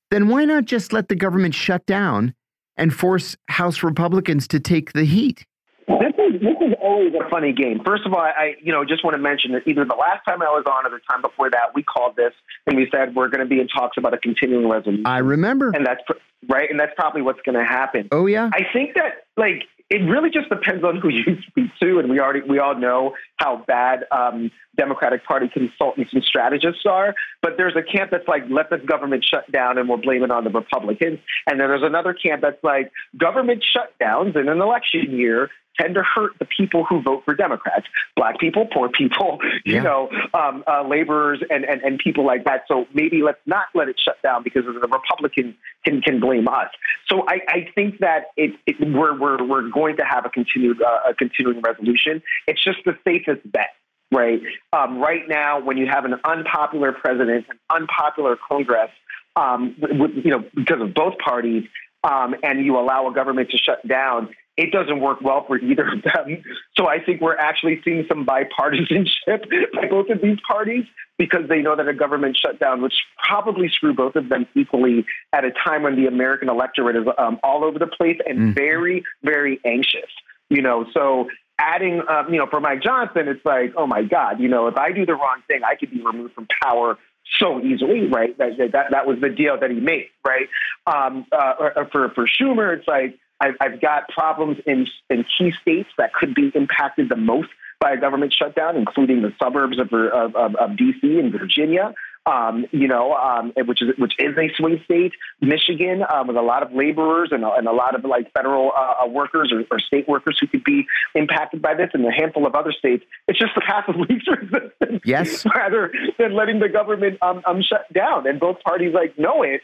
then why not just let the government shut down and force House Republicans to take the heat? This is this is always a funny game. First of all, I you know just want to mention that either the last time I was on or the time before that, we called this and we said we're going to be in talks about a continuing resolution. I remember, and that's right, and that's probably what's going to happen. Oh yeah, I think that like it really just depends on who you speak to, and we already we all know how bad um, Democratic Party consultants and strategists are. But there's a camp that's like, let the government shut down, and we'll blame it on the Republicans. And then there's another camp that's like, government shutdowns in an election year tend to hurt the people who vote for Democrats, black people, poor people, you yeah. know, um, uh, laborers, and, and and people like that. So maybe let's not let it shut down because the Republicans can can blame us. So I, I think that it, it, we're we're we're going to have a continued uh, a continuing resolution. It's just the safest bet. Right, um, right now, when you have an unpopular president, an unpopular Congress, um, with, you know, because of both parties, um, and you allow a government to shut down, it doesn't work well for either of them. So I think we're actually seeing some bipartisanship by both of these parties because they know that a government shutdown would probably screw both of them equally at a time when the American electorate is um, all over the place and mm. very, very anxious. You know, so adding, um, you know, for Mike Johnson, it's like, oh my God, you know, if I do the wrong thing, I could be removed from power so easily, right? That that, that was the deal that he made, right? Um, uh, for for Schumer, it's like I've, I've got problems in, in key states that could be impacted the most by a government shutdown, including the suburbs of, of, of, of D.C. and Virginia. Um, you know, um, which is which is a swing state, Michigan, um, with a lot of laborers and, and a lot of like federal uh, uh, workers or, or, state workers who could be impacted by this, and a handful of other states. It's just the path of least resistance, yes, rather than letting the government um, um, shut down. And both parties like know it,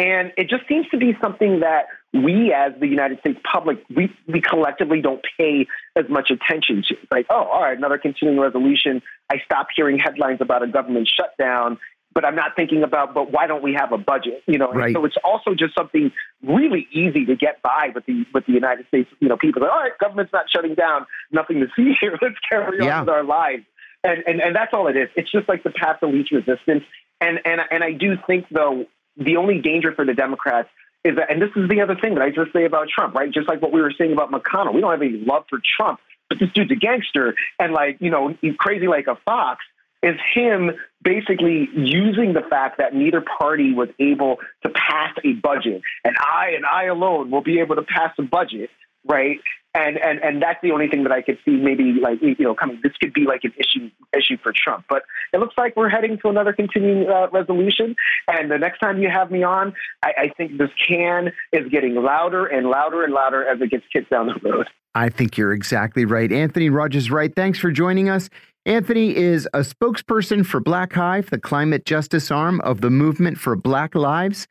and it just seems to be something that we as the United States public, we, we collectively don't pay as much attention to. Like, oh, all right, another continuing resolution. I stop hearing headlines about a government shutdown, but I'm not thinking about, but why don't we have a budget? You know, right. so it's also just something really easy to get by with the with the United States. You know, people are, all right, government's not shutting down, nothing to see here. Let's carry on with our lives. And, and and that's all it is. It's just like the path of least resistance. And and and I do think though the only danger for the Democrats is that, and this is the other thing that I just say about Trump, right? Just like what we were saying about McConnell, we don't have any love for Trump, but this dude's a gangster and like, you know, he's crazy like a fox. Is him basically using the fact that neither party was able to pass a budget, and I and I alone will be able to pass a budget, right? and and and that's the only thing that I could see maybe like you know coming. This could be like an issue issue for Trump, but it looks like we're heading to another continuing uh, resolution. And the next time you have me on, I, I think this can is getting louder and louder and louder as it gets kicked down the road. I think you're exactly right, Anthony Rogers-Wright. Thanks for joining us. Anthony is a spokesperson for Black Hive, the climate justice arm of the movement for Black Lives.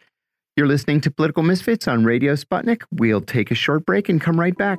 You're listening to Political Misfits on Radio Sputnik. We'll take a short break and come right back.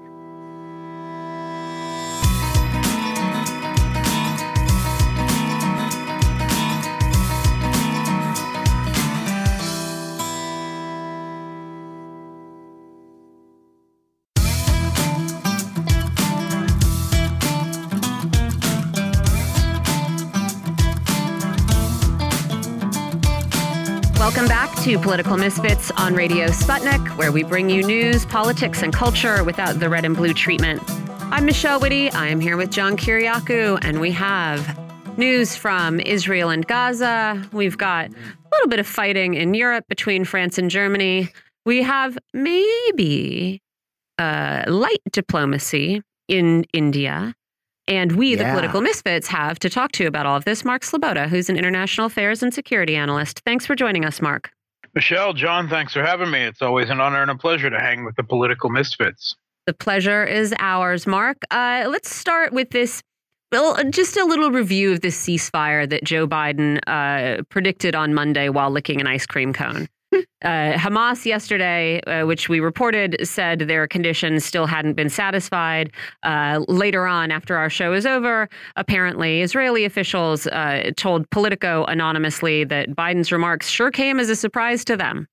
To Political Misfits on Radio Sputnik, where we bring you news, politics, and culture without the red and blue treatment. I'm Michelle Witte. I am here with John Kiriakou, and we have news from Israel and Gaza. We've got a little bit of fighting in Europe between France and Germany. We have maybe uh, light diplomacy in India. And we, the political misfits, have to talk to you about all of this. Mark Sleboda, who's an international affairs and security analyst. Thanks for joining us, Mark. Michelle, John, thanks for having me. It's always an honor and a pleasure to hang with the political misfits. The pleasure is ours, Mark. Uh, let's start with this. Well, just a little review of this ceasefire that Joe Biden uh, predicted on Monday while licking an ice cream cone. Uh, Hamas yesterday, uh, which we reported, said their conditions still hadn't been satisfied. Uh, later on, after our show is over, apparently Israeli officials uh, told Politico anonymously that Biden's remarks sure came as a surprise to them.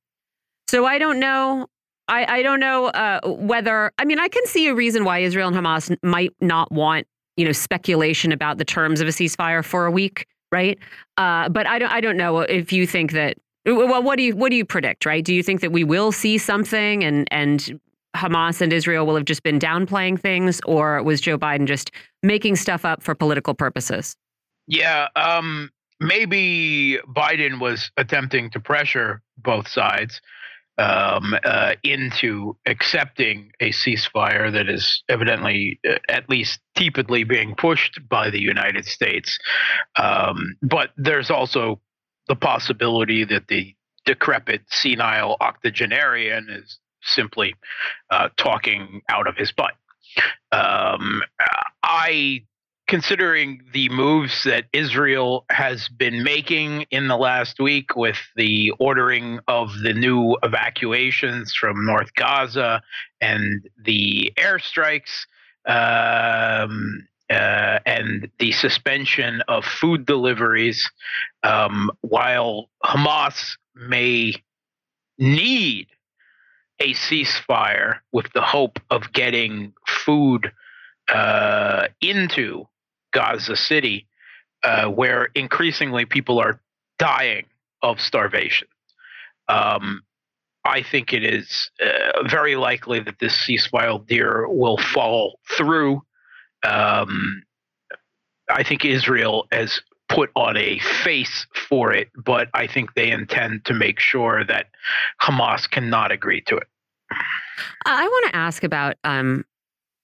So I don't know. I, I don't know uh, whether. I mean, I can see a reason why Israel and Hamas might not want you know speculation about the terms of a ceasefire for a week, right? Uh, but I don't. I don't know if you think that. Well, what do you what do you predict, right? Do you think that we will see something and and Hamas and Israel will have just been downplaying things, or was Joe Biden just making stuff up for political purposes? Yeah, um, maybe Biden was attempting to pressure both sides um, uh, into accepting a ceasefire that is evidently, uh, at least tepidly, being pushed by the United States. Um, but there's also the possibility that the decrepit, senile octogenarian is simply uh, talking out of his butt. Um, I considering the moves that Israel has been making in the last week with the ordering of the new evacuations from North Gaza and the airstrikes um, uh, and the suspension of food deliveries, um, while Hamas may need a ceasefire with the hope of getting food uh, into Gaza City, uh, where increasingly people are dying of starvation. Um, I think it is uh, very likely that this ceasefire deal will fall through. Um, I think Israel has put on a face for it, but I think they intend to make sure that Hamas cannot agree to it. I want to ask about um,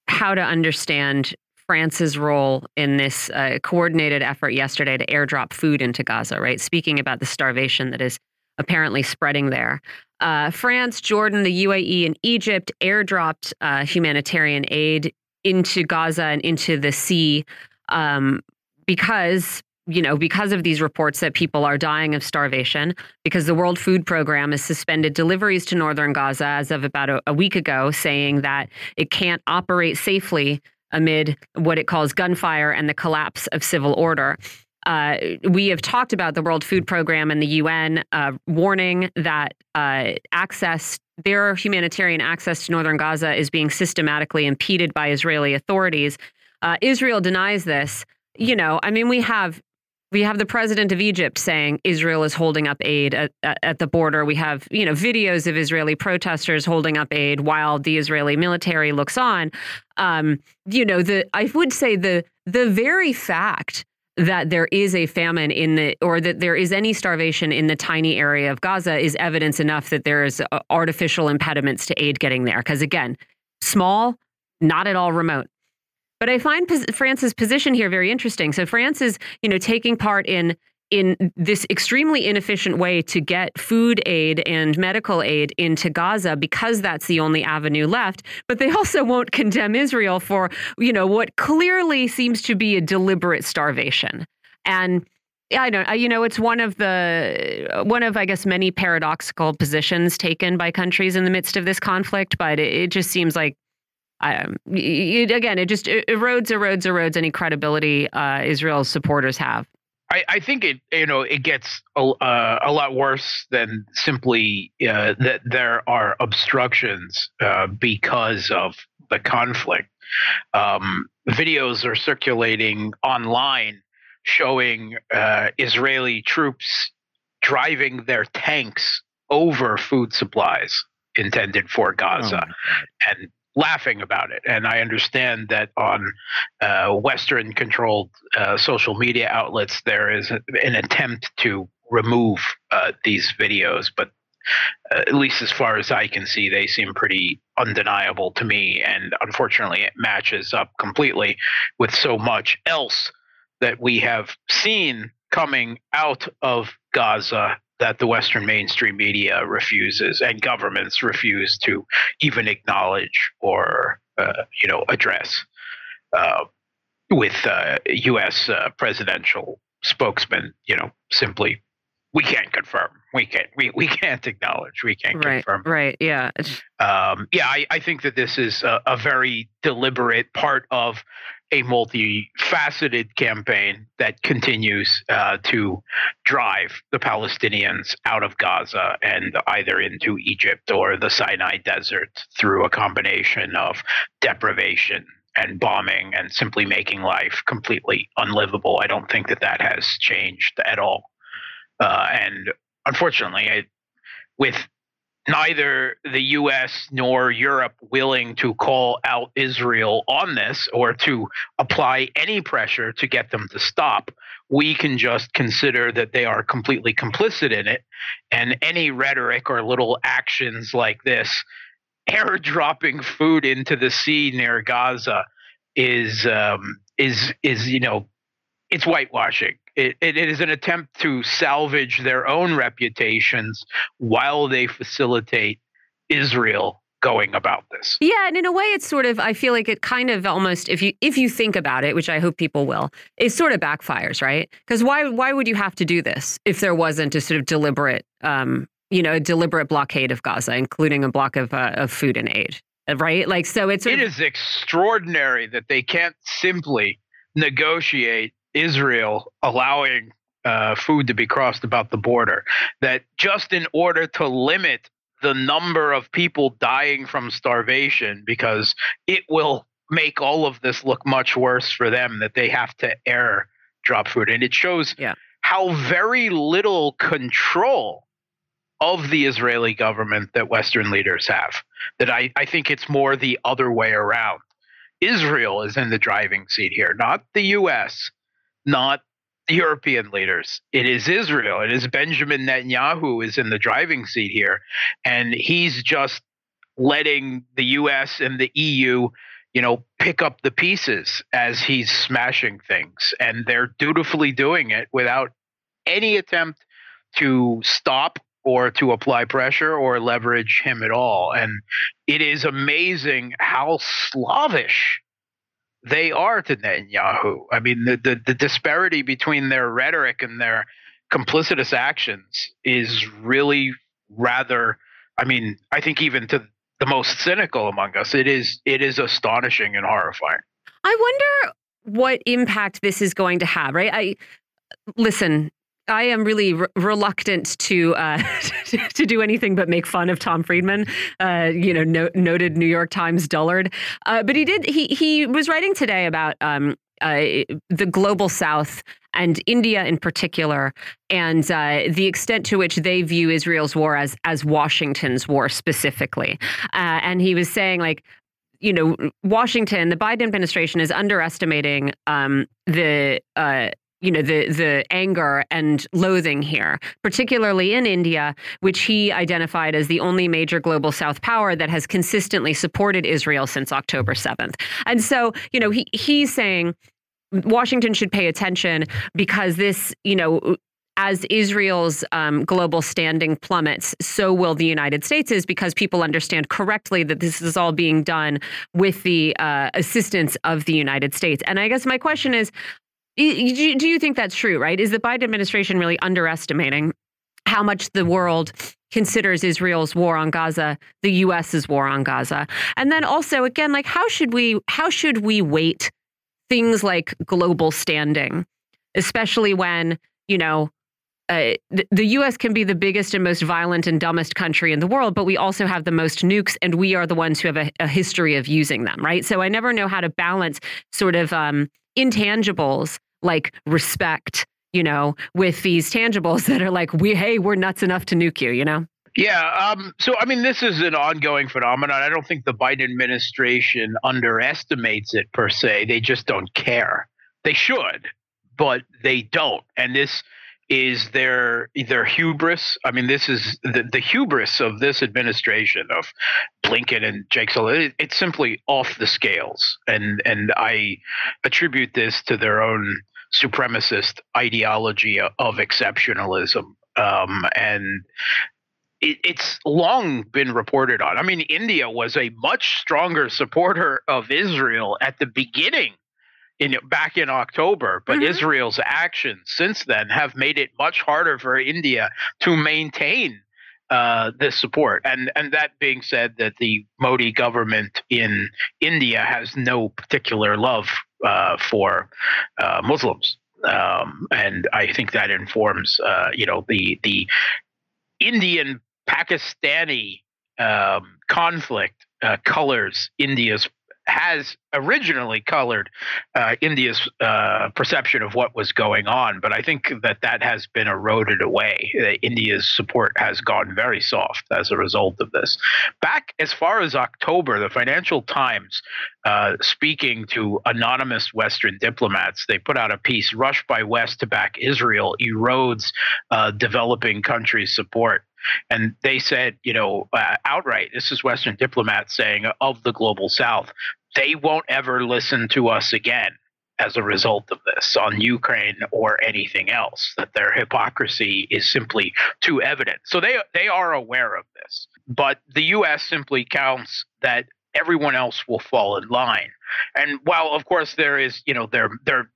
how to understand France's role in this uh, coordinated effort yesterday to airdrop food into Gaza, right? Speaking about the starvation that is apparently spreading there. Uh, France, Jordan, the UAE, and Egypt airdropped uh, humanitarian aid into Gaza and into the sea um, because you know, because of these reports that people are dying of starvation, because the World Food Program has suspended deliveries to northern Gaza as of about a, a week ago, saying that it can't operate safely amid what it calls gunfire and the collapse of civil order. Uh, we have talked about the World Food Program and the UN uh, warning that uh, access, their humanitarian access to northern Gaza is being systematically impeded by Israeli authorities. Uh, Israel denies this. You know, I mean, we have we have the president of Egypt saying Israel is holding up aid at, at, the border. We have, you know, videos of Israeli protesters holding up aid while the Israeli military looks on. Um, you know, the I would say the the very fact that there is a famine in the or that there is any starvation in the tiny area of Gaza is evidence enough that there is uh, artificial impediments to aid getting there. Because again, small, not at all remote. But I find France's position here very interesting. So France is, you know, taking part in in this extremely inefficient way to get food aid and medical aid into Gaza because that's the only avenue left. But they also won't condemn Israel for, you know, what clearly seems to be a deliberate starvation. And I don't, you know, it's one of the one of I guess many paradoxical positions taken by countries in the midst of this conflict. But it, it just seems like um, it, again, it just erodes, erodes, erodes any credibility uh, Israel's supporters have. I, I, think it you know it gets a, uh, a lot worse than simply uh, that there are obstructions uh, because of the conflict. Um, videos are circulating online showing uh, Israeli troops driving their tanks over food supplies intended for Gaza Oh, and laughing about it. And I understand that on uh, Western controlled uh, social media outlets, there is a, an attempt to remove uh, these videos, but uh, at least as far as I can see, they seem pretty undeniable to me. And unfortunately, it matches up completely with so much else that we have seen coming out of Gaza that the Western mainstream media refuses and governments refuse to even acknowledge or uh, you know address. Uh, with uh, U.S. uh, presidential spokesman, you know, simply we can't confirm, we can't, we, we can't acknowledge, we can't Right. confirm. Right. Yeah. Um, yeah, I, I think that this is a, a very deliberate part of a multifaceted campaign that continues uh, to drive the Palestinians out of Gaza and either into Egypt or the Sinai Desert through a combination of deprivation and bombing and simply making life completely unlivable. I don't think that that has changed at all. Uh, and unfortunately, I, with neither the US nor Europe willing to call out Israel on this or to apply any pressure to get them to stop, we can just consider that they are completely complicit in it. And any rhetoric or little actions like this, airdropping food into the sea near Gaza, is um, is is you know, it's whitewashing. It, it, is an attempt to salvage their own reputations while they facilitate Israel going about this. Yeah, and in a way, it's sort of. I feel like it kind of almost, if you if you think about it, which I hope people will, it sort of backfires, right? Because why why would you have to do this if there wasn't a sort of deliberate, um, you know, a deliberate blockade of Gaza, including a block of uh, of food and aid, right? Like, so it's It is extraordinary that they can't simply negotiate Israel allowing uh, food to be crossed about the border. That just in order to limit the number of people dying from starvation, because it will make all of this look much worse for them, that they have to air drop food. And it shows Yeah. how very little control of the Israeli government that Western leaders have. That I, I think it's more the other way around. Israel is in the driving seat here, not the US, not European leaders. It is Israel. It is Benjamin Netanyahu is in the driving seat here. And he's just letting the US and the EU, you know, pick up the pieces as he's smashing things. And they're dutifully doing it without any attempt to stop or to apply pressure or leverage him at all. And it is amazing how slavish they are to Netanyahu. I mean, the, the, the disparity between their rhetoric and their complicitous actions is really rather, I mean, I think even to the most cynical among us, it is it is astonishing and horrifying. I wonder what impact this is going to have, right? I listen. I am really re- reluctant to uh, to do anything but make fun of Tom Friedman, uh, you know, no, noted New York Times dullard. Uh, but he did. He he was writing today about um, uh, the global South and India in particular, and uh, the extent to which they view Israel's war as as Washington's war specifically. Uh, and he was saying like you know, Washington, the Biden administration is underestimating um, the. Uh, you know the the anger and loathing here, particularly in India, which he identified as the only major global South power that has consistently supported Israel since October seventh. And so, you know, he he's saying Washington should pay attention because this, you know, as Israel's um, global standing plummets, so will the United States is because people understand correctly that this is all being done with the uh, assistance of the United States. And I guess my question is, do you, think that's true? Right? Is the Biden administration really underestimating how much the world considers Israel's war on Gaza the U.S.'s war on Gaza? And then also, again, like how should we how should we weight things like global standing, especially when you know uh, the, U.S. can be the biggest and most violent and dumbest country in the world, but we also have the most nukes, and we are the ones who have a, a history of using them, right? So I never know how to balance sort of um, intangibles like respect you know, with these tangibles that are like, we, hey, we're nuts enough to nuke you, you know? Yeah. Um, so, I mean, this is an ongoing phenomenon. I don't think the Biden administration underestimates it per se. They just don't care. They should, but they don't. And this is their their hubris. I mean, this is the, the hubris of this administration of Blinken and Jake Sullivan. It, it's simply off the scales, and and I attribute this to their own supremacist ideology of exceptionalism. Um, and it, it's long been reported on. I mean, India was a much stronger supporter of Israel at the beginning in back in October, but mm-hmm. Israel's actions since then have made it much harder for India to maintain uh, this support. And and that being said, that the Modi government in India has no particular love uh, for uh, Muslims. Um, and I think that informs, uh, you know, the the Indian Pakistani um, conflict uh, colors India's has originally colored uh, India's uh, perception of what was going on, but I think that that has been eroded away. Uh, India's support has gone very soft as a result of this. Back as far as October, the Financial Times, uh, speaking to anonymous Western diplomats, they put out a piece: "Rush by West to back Israel erodes uh, developing countries' support." And they said, you know, uh, outright, this is Western diplomats saying of the global South, they won't ever listen to us again as a result of this on Ukraine or anything else. That their hypocrisy is simply too evident. So they they are aware of this, but the U.S. simply counts that everyone else will fall in line. And while of course there is, you know, they're they're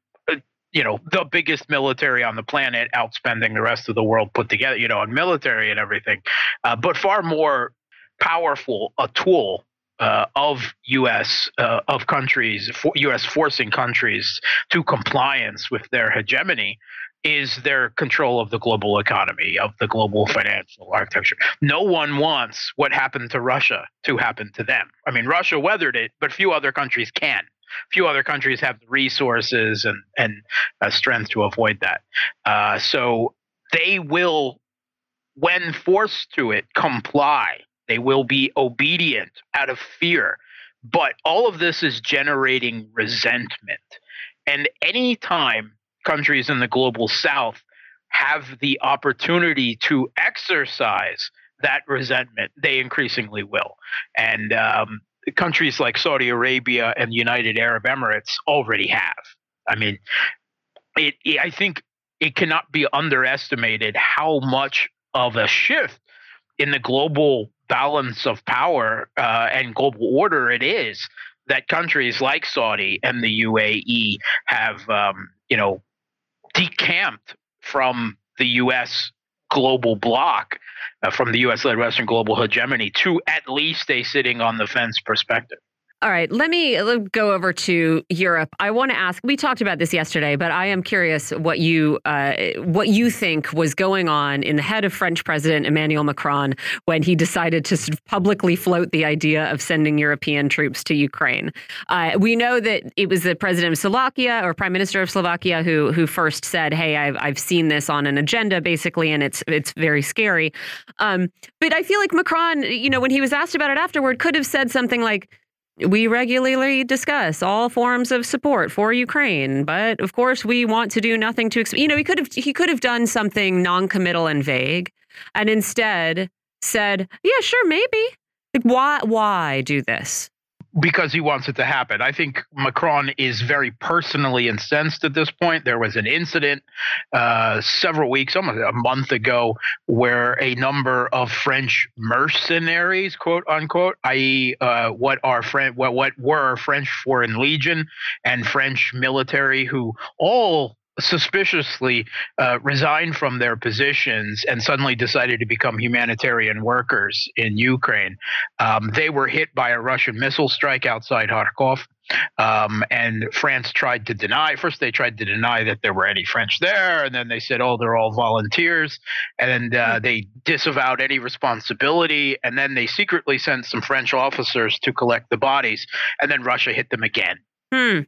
you know the biggest military on the planet outspending the rest of the world put together you know on military and everything uh, but far more powerful a tool uh, of U.S. Uh, of countries, for U.S. forcing countries to compliance with their hegemony, is their control of the global economy, of the global financial architecture. No one wants what happened to Russia to happen to them. I mean, Russia weathered it, but few other countries can few other countries have the resources and and uh, strength to avoid that. Uh, so they will, when forced to it, comply. They will be obedient out of fear. But all of this is generating resentment. And anytime countries in the global south have the opportunity to exercise that resentment, they increasingly will. And um, countries like Saudi Arabia and the United Arab Emirates already have. I mean, it, it, I think it cannot be underestimated how much of a shift in the global balance of power uh, and global order it is that countries like Saudi and the UAE have, um, you know, decamped from the U.S. global bloc uh, from the U.S. led Western global hegemony to at least a sitting on the fence perspective. All right, let me go over to Europe. I want to ask. We talked about this yesterday, but I am curious what you uh, what you think was going on in the head of French President Emmanuel Macron when he decided to publicly float the idea of sending European troops to Ukraine. Uh, we know that it was the president of Slovakia or prime minister of Slovakia who who first said, "Hey, I've I've seen this on an agenda, basically, and it's it's very scary." Um, but I feel like Macron, you know, when he was asked about it afterward, could have said something like we regularly discuss all forms of support for Ukraine, but of course we want to do nothing to you know he could have he could have done something non-committal and vague and instead said, "Yeah, sure, maybe." Like why why do this? Because he wants it to happen. I think Macron is very personally incensed at this point. There was an incident uh, several weeks, almost a month ago, where a number of French mercenaries, quote unquote, i.e., uh, what are French, what what were French Foreign Legion and French military, who all suspiciously uh, resigned from their positions and suddenly decided to become humanitarian workers in Ukraine. Um, they were hit by a Russian missile strike outside Kharkov. Um, and France tried to deny. First, they tried to deny that there were any French there, and then they said, "Oh, they're all volunteers," and uh, hmm. they disavowed any responsibility. And then they secretly sent some French officers to collect the bodies, and then Russia hit them again. Hmm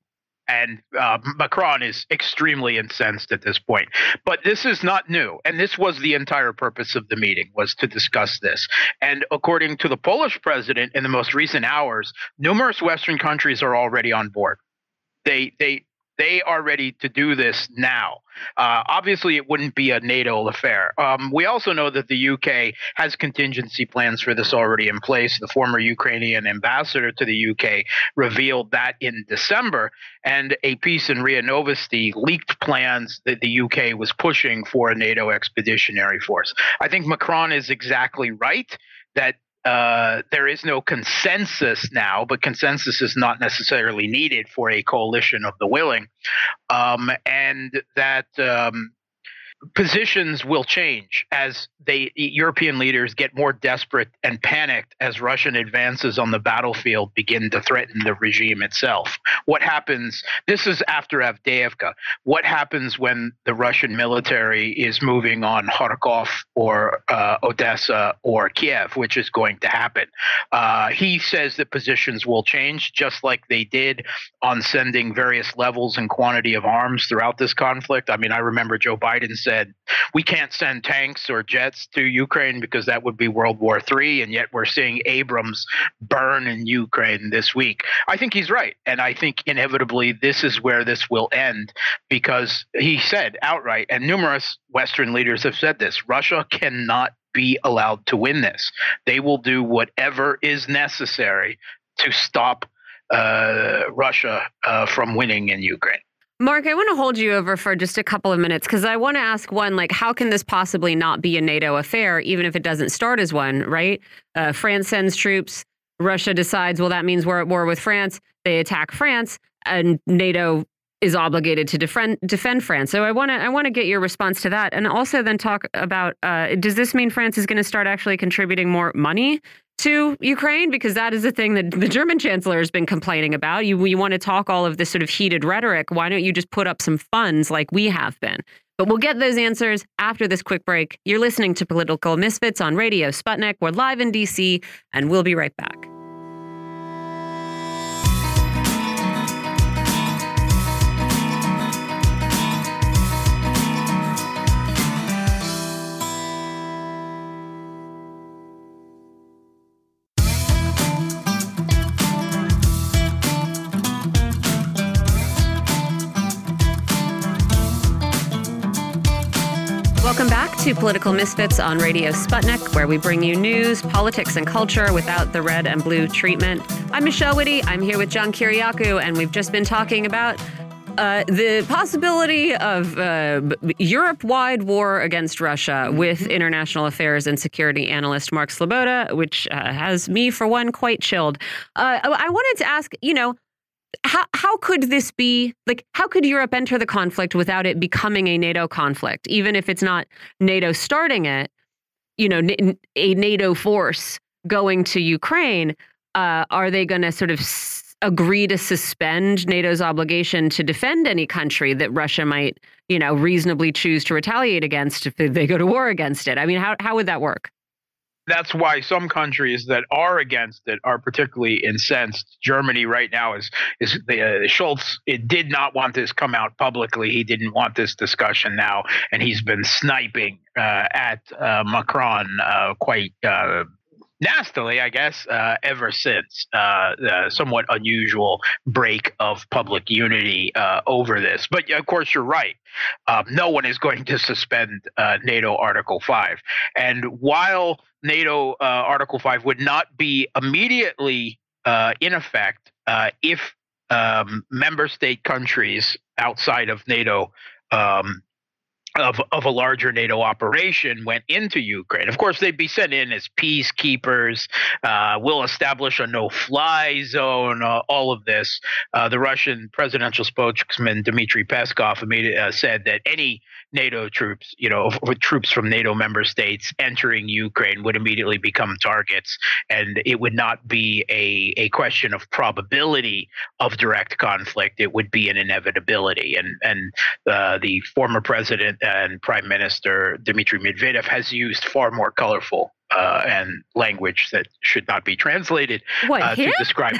and uh, Macron is extremely incensed at this point. But this is not new, and this was the entire purpose of the meeting was to discuss this. And according to the Polish president, in the most recent hours, numerous Western countries are already on board. They they they are ready to do this now. Uh, obviously, it wouldn't be a NATO affair. Um, we also know that the UK has contingency plans for this already in place. The former Ukrainian ambassador to the UK revealed that in December, and a piece in RIA Novosti leaked plans that the UK was pushing for a NATO expeditionary force. I think Macron is exactly right that uh, there is no consensus now, but consensus is not necessarily needed for a coalition of the willing, um, and that um, positions will change as they European leaders get more desperate and panicked as Russian advances on the battlefield begin to threaten the regime itself. What happens? This is after Avdiivka. What happens when the Russian military is moving on Kharkov or uh, Odessa or Kiev, which is going to happen? Uh, he says that positions will change, just like they did on sending various levels and quantity of arms throughout this conflict. I mean, I remember Joe Biden said we can't send tanks or jets to Ukraine because that would be World War III, and yet we're seeing Abrams burn in Ukraine this week. I think he's right, and I think inevitably this is where this will end because he said outright, and numerous Western leaders have said this: Russia cannot be allowed to win this. They will do whatever is necessary to stop uh, Russia uh, from winning in Ukraine. Mark, I want to hold you over for just a couple of minutes because I want to ask one, like, how can this possibly not be a NATO affair, even if it doesn't start as one, right? Uh, France sends troops. Russia decides, well, that means we're at war with France. They attack France, and NATO is obligated to defend defend France. So I want to I want to get your response to that, and also then talk about uh, does this mean France is going to start actually contributing more money to Ukraine? Because that is the thing that the German chancellor has been complaining about. You, you want to talk all of this sort of heated rhetoric. Why don't you just put up some funds like we have been? But we'll get those answers after this quick break. You're listening to Political Misfits on Radio Sputnik. We're live in DC, and we'll be right back. To Political Misfits on Radio Sputnik, where we bring you news, politics, and culture without the red and blue treatment. I'm Michelle Witte. I'm here with John Kiriakou, and we've just been talking about uh, the possibility of uh, Europe-wide war against Russia with international affairs and security analyst Mark Sleboda, which uh, has me, for one, quite chilled. Uh, I wanted to ask, you know, how how could this be like how could Europe enter the conflict without it becoming a NATO conflict? Even if it's not NATO starting it you know a NATO force going to Ukraine uh, are they going to sort of agree to suspend NATO's obligation to defend any country that Russia might you know reasonably choose to retaliate against if they go to war against it? I mean how how would that work that's why some countries that are against it are particularly incensed. Germany right now is is the uh, Scholz. It did not want this come out publicly. He didn't want this discussion now, and he's been sniping uh, at uh, Macron uh, quite uh, nastily, I guess, uh, ever since. The somewhat unusual break of public unity over this. But of course, you're right. Um, no one is going to suspend NATO Article 5. And while NATO uh, Article 5 would not be immediately uh, in effect if um, member state countries outside of NATO um, of, of a larger NATO operation went into Ukraine. Of course, they'd be sent in as peacekeepers. Uh, we'll establish a no fly zone, uh, all of this. Uh, the Russian presidential spokesman, Dmitry Peskov, uh, said that any NATO troops, you know, troops from NATO member states entering Ukraine would immediately become targets, and it would not be a, a question of probability of direct conflict. It would be an inevitability. And and uh, the former president, and Prime Minister Dmitry Medvedev has used far more colorful uh, and language that should not be translated what, uh, to describe.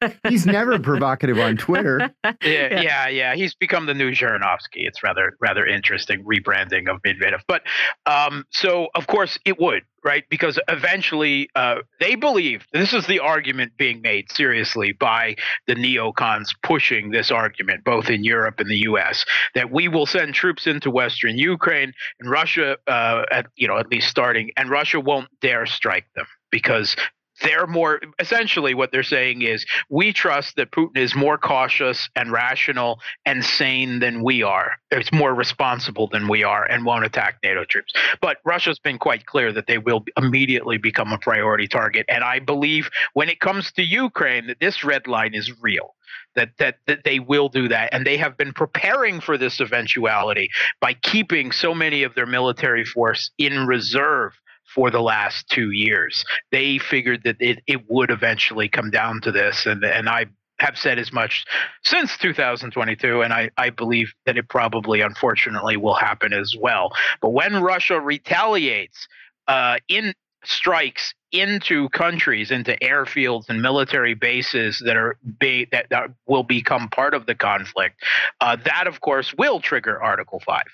Him. He's never provocative on Twitter. yeah, yeah, yeah, yeah, He's become the new Zhirinovsky. It's rather rather interesting rebranding of Medvedev. But um, so of course it would right because eventually uh, they believe this is the argument being made seriously by the neocons pushing this argument both in Europe and the U.S. that we will send troops into Western Ukraine and Russia, uh, at you know at least starting, and Russia won't dare strike them because they're more essentially what they're saying is we trust that Putin is more cautious and rational and sane than we are. It's more responsible than we are and won't attack NATO troops. But Russia's been quite clear that they will immediately become a priority target. And I believe when it comes to Ukraine that this red line is real. That, that that they will do that and they have been preparing for this eventuality by keeping so many of their military force in reserve for the last two years. They figured that it, it would eventually come down to this, and and I have said as much since 2022, and I, I believe that it probably, unfortunately, will happen as well. But when Russia retaliates uh, in strikes into countries, into airfields and military bases that are be, that, that will become part of the conflict, uh, that of course will trigger Article Five,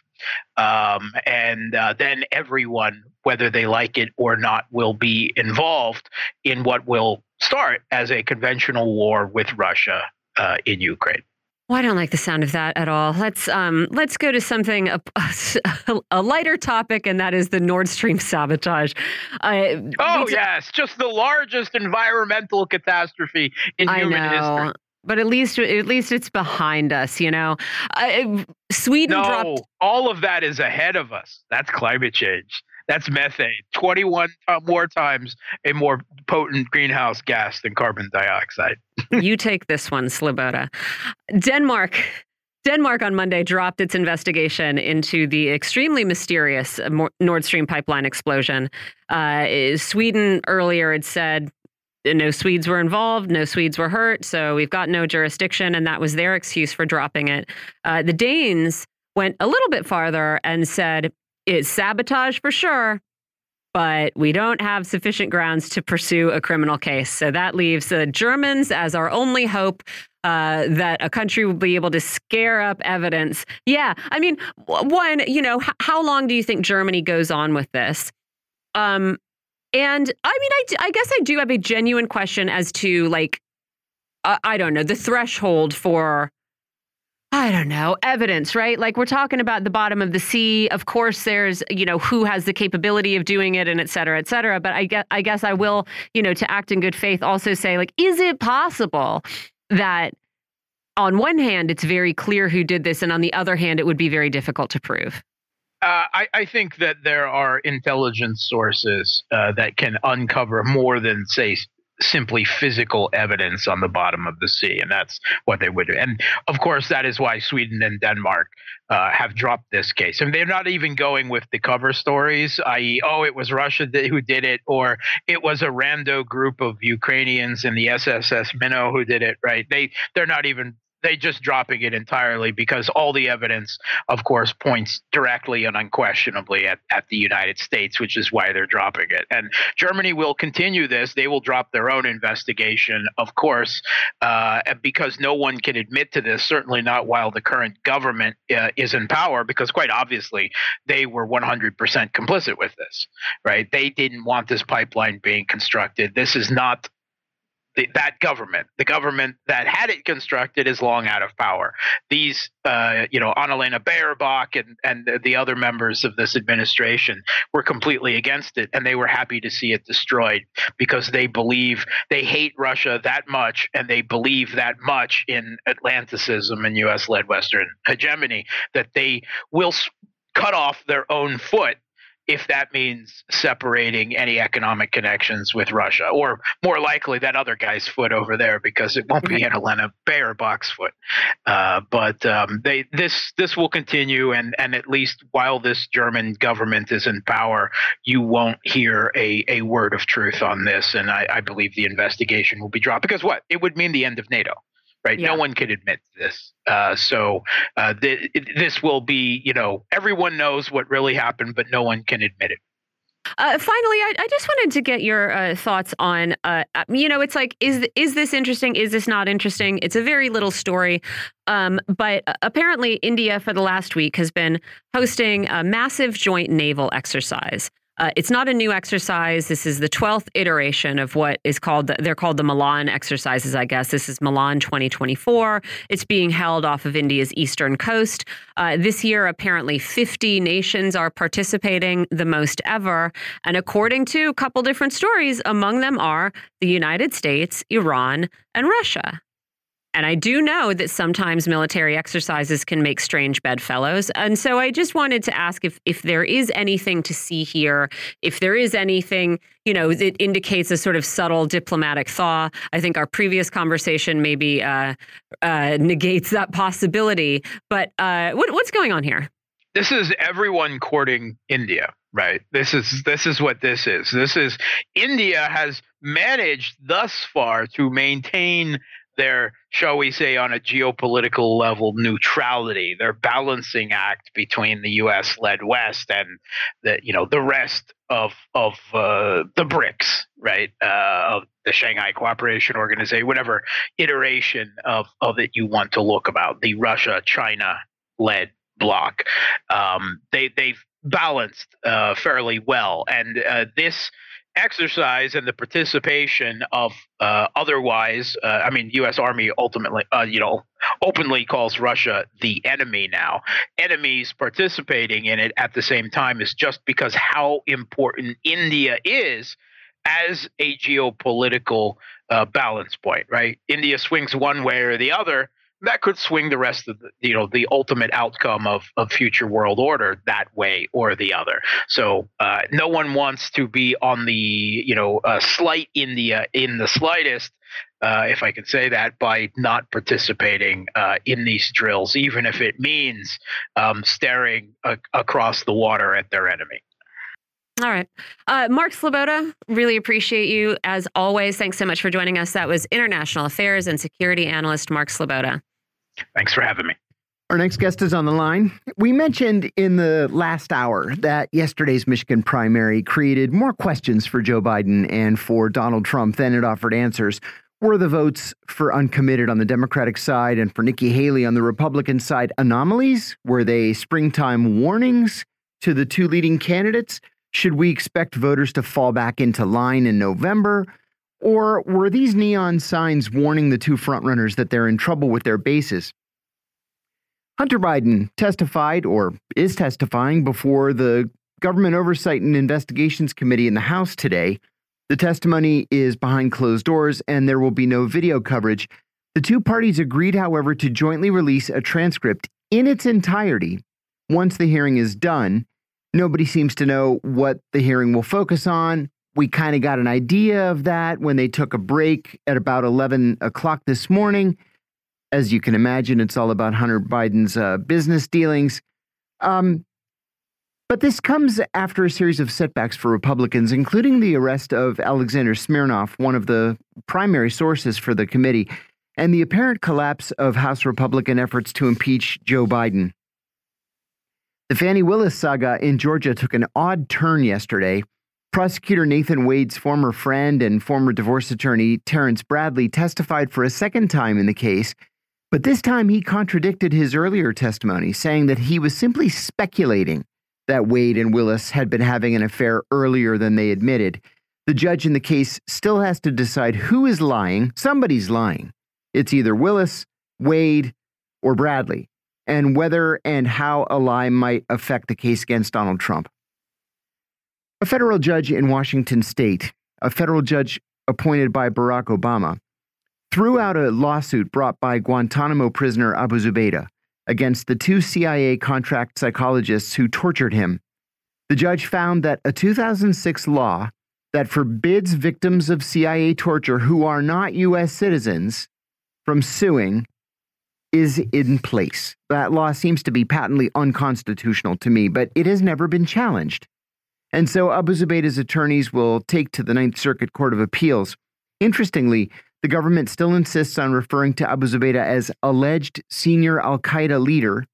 um, and uh, then everyone, whether they like it or not, will be involved in what will start as a conventional war with Russia uh, in Ukraine. Well, I don't like the sound of that at all. Let's um, let's go to something a, a, lighter topic, and that is the Nord Stream sabotage. Uh, oh yes, just the largest environmental catastrophe in I human know. history. But at least at least it's behind us, you know. Uh, Sweden no, dropped. all of that is ahead of us. That's climate change. That's methane, 21 more times a more potent greenhouse gas than carbon dioxide. you take this one, Sleboda. Denmark. Denmark on Monday dropped its investigation into the extremely mysterious Nord Stream pipeline explosion. Uh, Sweden earlier had said no Swedes were involved, no Swedes were hurt, so we've got no jurisdiction, and that was their excuse for dropping it. Uh, the Danes went a little bit farther and said it's sabotage for sure, but we don't have sufficient grounds to pursue a criminal case. So that leaves the Germans as our only hope uh, that a country will be able to scare up evidence. Yeah, I mean, one, you know, how long do you think Germany goes on with this? Um, and I mean, I, I guess I do have a genuine question as to like, uh, I don't know, the threshold for I don't know, evidence, right? Like we're talking about the bottom of the sea. Of course, there's, you know, who has the capability of doing it and et cetera, et cetera. But I guess, I guess I will, you know, to act in good faith, also say, like, is it possible that on one hand, it's very clear who did this, and on the other hand, it would be very difficult to prove? Uh, I, I, think that there are intelligence sources uh, that can uncover more than, say, simply physical evidence on the bottom of the sea, and that's what they would do. And of course, that is why Sweden and Denmark uh, have dropped this case, and they're not even going with the cover stories, i.e., oh, it was Russia who did it, or it was a rando group of Ukrainians in the SSS Minnow who did it. Right? They they're not even they just dropping it entirely because all the evidence, of course, points directly and unquestionably at, at the United States, which is why they're dropping it. And Germany will continue this. They will drop their own investigation, of course, uh, because no one can admit to this, certainly not while the current government uh, is in power, because quite obviously they were 100% complicit with this, right? They didn't want this pipeline being constructed. This is not the, that government, the government that had it constructed, is long out of power. These, uh, you know, Annalena Baerbock and and the other members of this administration were completely against it, and they were happy to see it destroyed because they believe they hate Russia that much, and they believe that much in Atlanticism and U.S.-led Western hegemony that they will cut off their own foot if that means separating any economic connections with Russia, or more likely that other guy's foot over there, because it won't be Annalena Baerbock's foot. Uh, but um, they this this will continue, and and at least while this German government is in power, you won't hear a a word of truth on this, and I, I believe the investigation will be dropped. Because what? It would mean the end of NATO right? Yeah. No one can admit this. Uh, so uh, th- this will be, you know, everyone knows what really happened, but no one can admit it. Uh, finally, I, I, just wanted to get your uh, thoughts on, uh, uh, you know, it's like, is is this interesting? Is this not interesting? It's a very little story, um, but uh, apparently, India for the last week has been hosting a massive joint naval exercise. Uh, it's not a new exercise. This is the 12th iteration of what is called, the, they're called the Milan exercises, I guess. This is Milan 2024. It's being held off of India's eastern coast. Uh, this year, apparently 50 nations are participating, the most ever. And according to a couple different stories, among them are the United States, Iran, and Russia. And I do know that sometimes military exercises can make strange bedfellows. And so I just wanted to ask if, if there is anything to see here, if there is anything, you know, that indicates a sort of subtle diplomatic thaw. I think our previous conversation maybe uh, uh, negates that possibility. But uh, what, what's going on here? This is everyone courting India right this is this is what this is this is india has managed thus far to maintain their, shall we say, on a geopolitical level, neutrality, their balancing act between the U.S.-led West and the, you know, the rest of of uh, the BRICS, right, uh, of the Shanghai Cooperation Organization, whatever iteration of of it you want to look about, the Russia-China-led bloc. Um, they they've balanced uh, fairly well, and uh, this exercise and the participation of uh, otherwise, uh, I mean, U.S. Army ultimately, uh, you know, openly calls Russia the enemy now. Enemies participating in it at the same time is just because how important India is as a geopolitical uh, balance point, right? India swings one way or the other that could swing the rest of the you know the ultimate outcome of of future world order that way or the other so uh, no one wants to be on the you know uh, slight india in the slightest uh, if I can say that, by not participating uh, in these drills, even if it means um, staring a- across the water at their enemy. All right. Uh, Mark Sleboda, really appreciate you as always. Thanks so much for joining us. That was International Affairs and Security Analyst Mark Sleboda. Thanks for having me. Our next guest is on the line. We mentioned in the last hour that yesterday's Michigan primary created more questions for Joe Biden and for Donald Trump than it offered answers. Were the votes for uncommitted on the Democratic side and for Nikki Haley on the Republican side anomalies? Were they springtime warnings to the two leading candidates? Should we expect voters to fall back into line in November? Or were these neon signs warning the two frontrunners that they're in trouble with their bases? Hunter Biden testified or is testifying before the Government Oversight and Investigations Committee in the House today. The testimony is behind closed doors and there will be no video coverage. The two parties agreed, however, to jointly release a transcript in its entirety once the hearing is done. Nobody seems to know what the hearing will focus on. We kind of got an idea of that when they took a break at about 11 o'clock this morning. As you can imagine, it's all about Hunter Biden's uh, business dealings. Um, but this comes after a series of setbacks for Republicans, including the arrest of Alexander Smirnov, one of the primary sources for the committee, and the apparent collapse of House Republican efforts to impeach Joe Biden. The Fani Willis saga in Georgia took an odd turn yesterday. Prosecutor Nathan Wade's former friend and former divorce attorney Terrence Bradley testified for a second time in the case but this time he contradicted his earlier testimony, saying that he was simply speculating that Wade and Willis had been having an affair earlier than they admitted. The judge in the case still has to decide who is lying. Somebody's lying. It's either Willis, Wade, or Bradley, and whether and how a lie might affect the case against Donald Trump. A federal judge in Washington state, a federal judge appointed by Barack Obama, threw out a lawsuit brought by Guantanamo prisoner Abu Zubaydah against the two CIA contract psychologists who tortured him. The judge found that a 2006 law that forbids victims of CIA torture who are not U.S. citizens from suing is in place. That law seems to be patently unconstitutional to me, but it has never been challenged. And so Abu Zubaydah's attorneys will take to the Ninth Circuit Court of Appeals Interestingly, the government still insists on referring to Abu Zubaydah as alleged senior Al Qaeda leader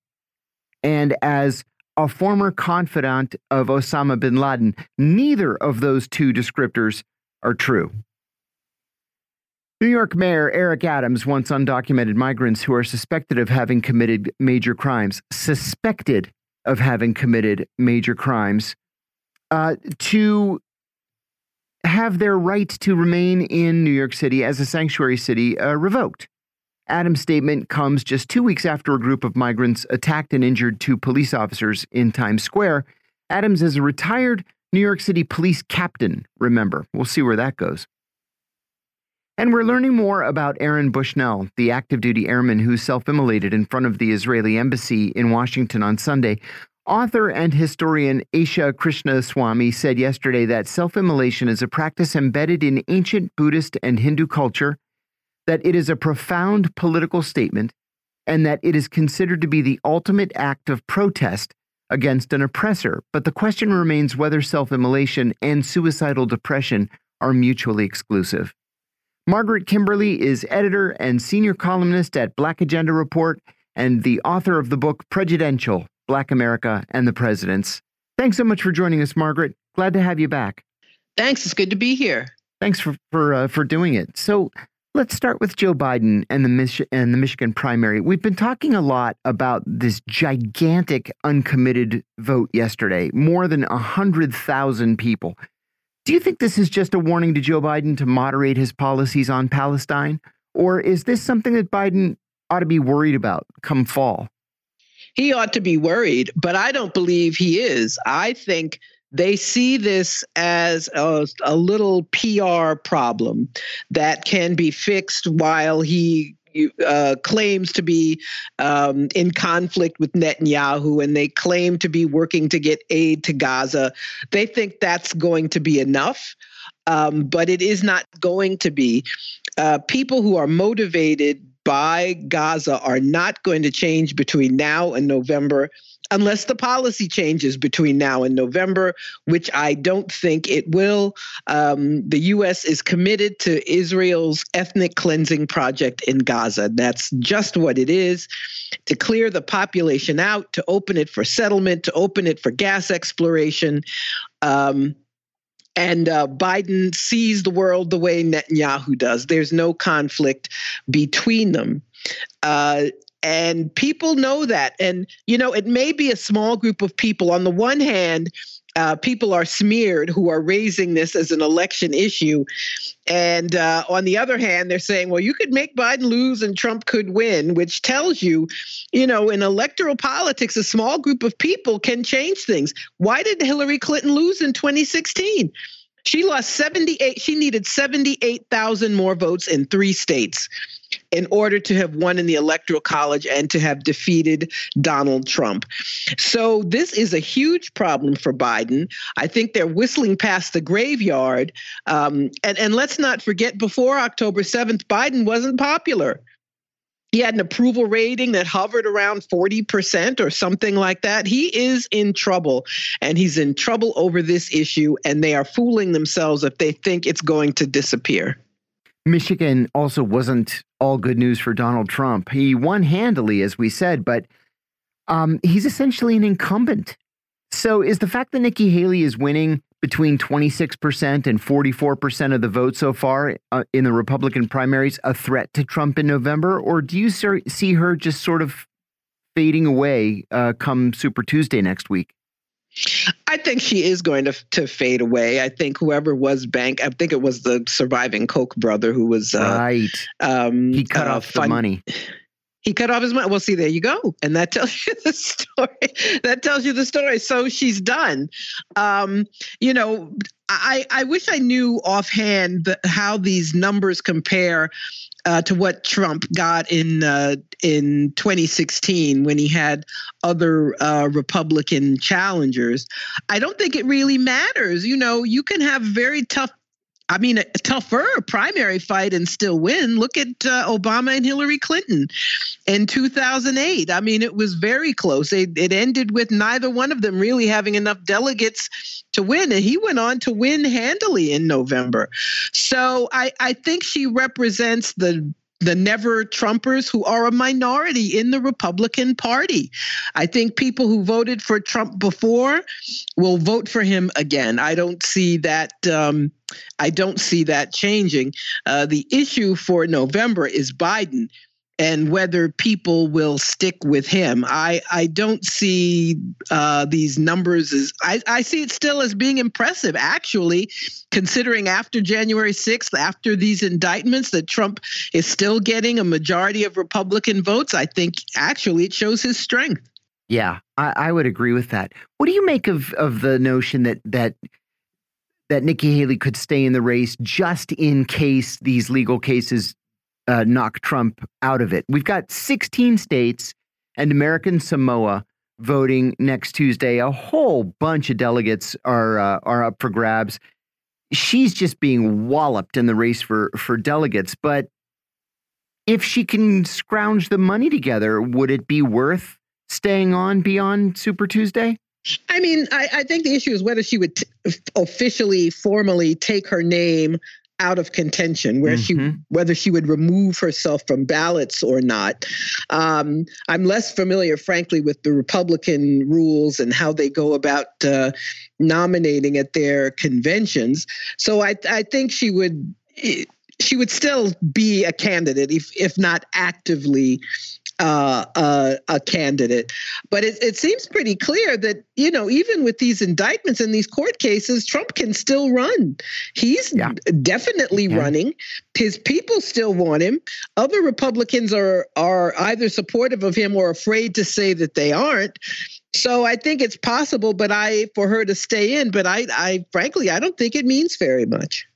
and as a former confidant of Osama bin Laden. Neither of those two descriptors are true. New York Mayor Eric Adams wants undocumented migrants who are suspected of having committed major crimes, suspected of having committed major crimes, uh, to have their right to remain in New York City as a sanctuary city uh, revoked. Adams' statement comes just two weeks after a group of migrants attacked and injured two police officers in Times Square. Adams is a retired New York City police captain, remember. We'll see where that goes. And we're learning more about Aaron Bushnell, the active duty airman who self immolated in front of the Israeli embassy in Washington on Sunday. Author and historian Asha Krishnaswamy said yesterday that self immolation is a practice embedded in ancient Buddhist and Hindu culture that it is a profound political statement and that it is considered to be the ultimate act of protest against an oppressor. But the question remains whether self immolation and suicidal depression are mutually exclusive. Margaret Kimberley is editor and senior columnist at Black Agenda Report and the author of the book Prejudential Black America and the Presidents. Thanks so much for joining us, Margaret. Glad to have you back. Thanks. It's good to be here. Thanks for for uh, for doing it. So, Let's start with Joe Biden and the Mich and the Michigan primary. We've been talking a lot about this gigantic uncommitted vote yesterday, more than 100,000 people. Do you think this is just a warning to Joe Biden to moderate his policies on Palestine? Or is this something that Biden ought to be worried about come fall? He ought to be worried, but I don't believe he is. I think they see this as a, a little PR problem that can be fixed while he uh, claims to be um, in conflict with Netanyahu and they claim to be working to get aid to Gaza. They think that's going to be enough, um, but it is not going to be. Uh, people who are motivated by Gaza are not going to change between now and November unless the policy changes between now and November, which I don't think it will. Um, the U.S. is committed to Israel's ethnic cleansing project in Gaza. That's just what it is to clear the population out, to open it for settlement, to open it for gas exploration. Um, and uh, Biden sees the world the way Netanyahu does. There's no conflict between them. Uh, and people know that. And, you know, it may be a small group of people. On the one hand, uh, people are smeared who are raising this as an election issue. And uh, on the other hand, they're saying, well, you could make Biden lose and Trump could win, which tells you, you know, in electoral politics, a small group of people can change things. Why did Hillary Clinton lose in 2016? She lost 78, she needed 78,000 more votes in three states in order to have won in the electoral college and to have defeated Donald Trump. So this is a huge problem for Biden. I think they're whistling past the graveyard. Um, and, and let's not forget, before October 7th, Biden wasn't popular. He had an approval rating that hovered around 40% or something like that. He is in trouble, and he's in trouble over this issue, and they are fooling themselves if they think it's going to disappear. Michigan also wasn't all good news for Donald Trump. He won handily, as we said, but um, he's essentially an incumbent. So is the fact that Nikki Haley is winning between 26% and 44% of the vote so far uh, in the Republican primaries a threat to Trump in November? Or do you see her just sort of fading away uh, come Super Tuesday next week? I think she is going to to fade away. I think whoever was bank, I think it was the surviving Koch brother who was uh, right. Um, he cut uh, off fun, the money. He cut off his money. Well, see, there you go, and that tells you the story. that tells you the story. So she's done. Um, you know, I I wish I knew offhand the, how these numbers compare uh, to what Trump got in uh, in 2016 when he had other uh, Republican challengers. I don't think it really matters. You know, you can have very tough I mean, a tougher primary fight and still win. Look at uh, Obama and Hillary Clinton in 2008. I mean, it was very close. It, it ended with neither one of them really having enough delegates to win. And he went on to win handily in November. So I, I think she represents the the never Trumpers who are a minority in the Republican Party. I think people who voted for Trump before will vote for him again. I don't see that. Um, I don't see that changing. Uh, the issue for November is Biden and whether people will stick with him. I, I don't see uh, these numbers as I, I see it still as being impressive, actually, considering after January 6th, after these indictments, that Trump is still getting a majority of Republican votes. I think actually it shows his strength. Yeah, I, I would agree with that. What do you make of of the notion that that that Nikki Haley could stay in the race just in case these legal cases uh, knock Trump out of it. We've got 16 states and American Samoa voting next Tuesday. A whole bunch of delegates are uh, are up for grabs. She's just being walloped in the race for for delegates. But if she can scrounge the money together, would it be worth staying on beyond Super Tuesday? I mean, I, I think the issue is whether she would officially, formally take her name out of contention where mm-hmm. she whether she would remove herself from ballots or not um, i'm less familiar frankly with the republican rules and how they go about uh, nominating at their conventions so i i think she would she would still be a candidate if if not actively uh, a candidate. But it, it seems pretty clear that, you know, even with these indictments and these court cases, Trump can still run. He's yeah. definitely yeah. running. His people still want him. Other Republicans are are either supportive of him or afraid to say that they aren't. So I think it's possible, but I for her to stay in. But I, I frankly, I don't think it means very much.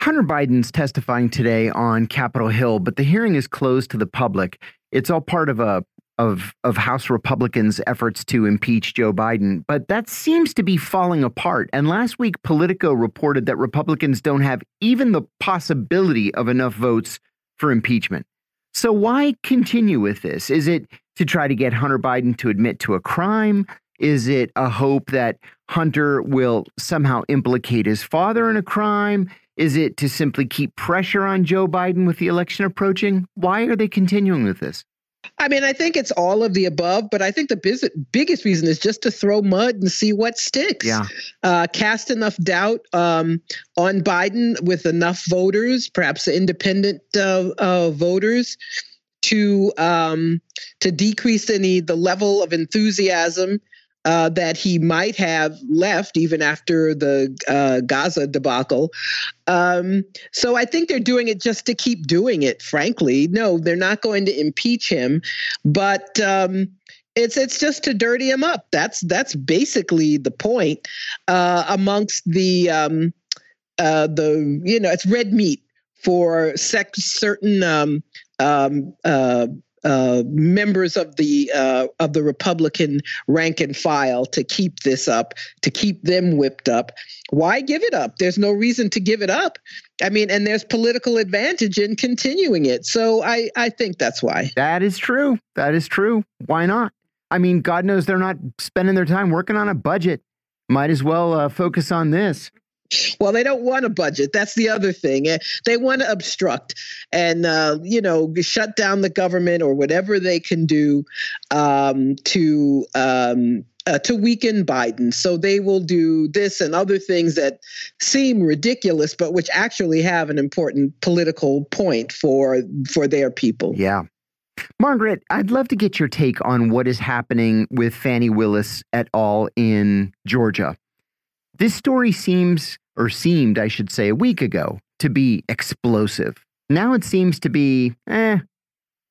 Hunter Biden's testifying today on Capitol Hill, but the hearing is closed to the public. It's all part of a of of House Republicans' efforts to impeach Joe Biden, but that seems to be falling apart. And last week, Politico reported that Republicans don't have even the possibility of enough votes for impeachment. So why continue with this? Is it to try to get Hunter Biden to admit to a crime? Is it a hope that Hunter will somehow implicate his father in a crime? Is it to simply keep pressure on Joe Biden with the election approaching? Why are they continuing with this? I mean, I think it's all of the above, but I think the biz- biggest reason is just to throw mud and see what sticks. Yeah. Uh, cast enough doubt um, on Biden with enough voters, perhaps independent uh, uh, voters, to um, to decrease any the level of enthusiasm uh, that he might have left even after the uh, Gaza debacle. Um, so I think they're doing it just to keep doing it. Frankly, no, they're not going to impeach him, but. Um, it's it's just to dirty him up. That's that's basically the point. Uh, amongst the um, uh, the you know it's red meat for certain um, um, uh, uh, members of the uh, of the Republican rank and file to keep this up, to keep them whipped up. Why give it up? There's no reason to give it up. I mean, and there's political advantage in continuing it. So I I think that's why. That is true. That is true. Why not? I mean, God knows they're not spending their time working on a budget. Might as well uh, focus on this. Well, they don't want a budget. That's the other thing. Eh, they want to obstruct and, uh, you know, shut down the government or whatever they can do um, to. Um, uh, to weaken Biden. So they will do this and other things that seem ridiculous, but which actually have an important political point for for their people. Yeah. Margaret, I'd love to get your take on what is happening with Fani Willis et al. in Georgia. This story seems, or seemed, I should say, a week ago to be explosive. Now it seems to be, eh,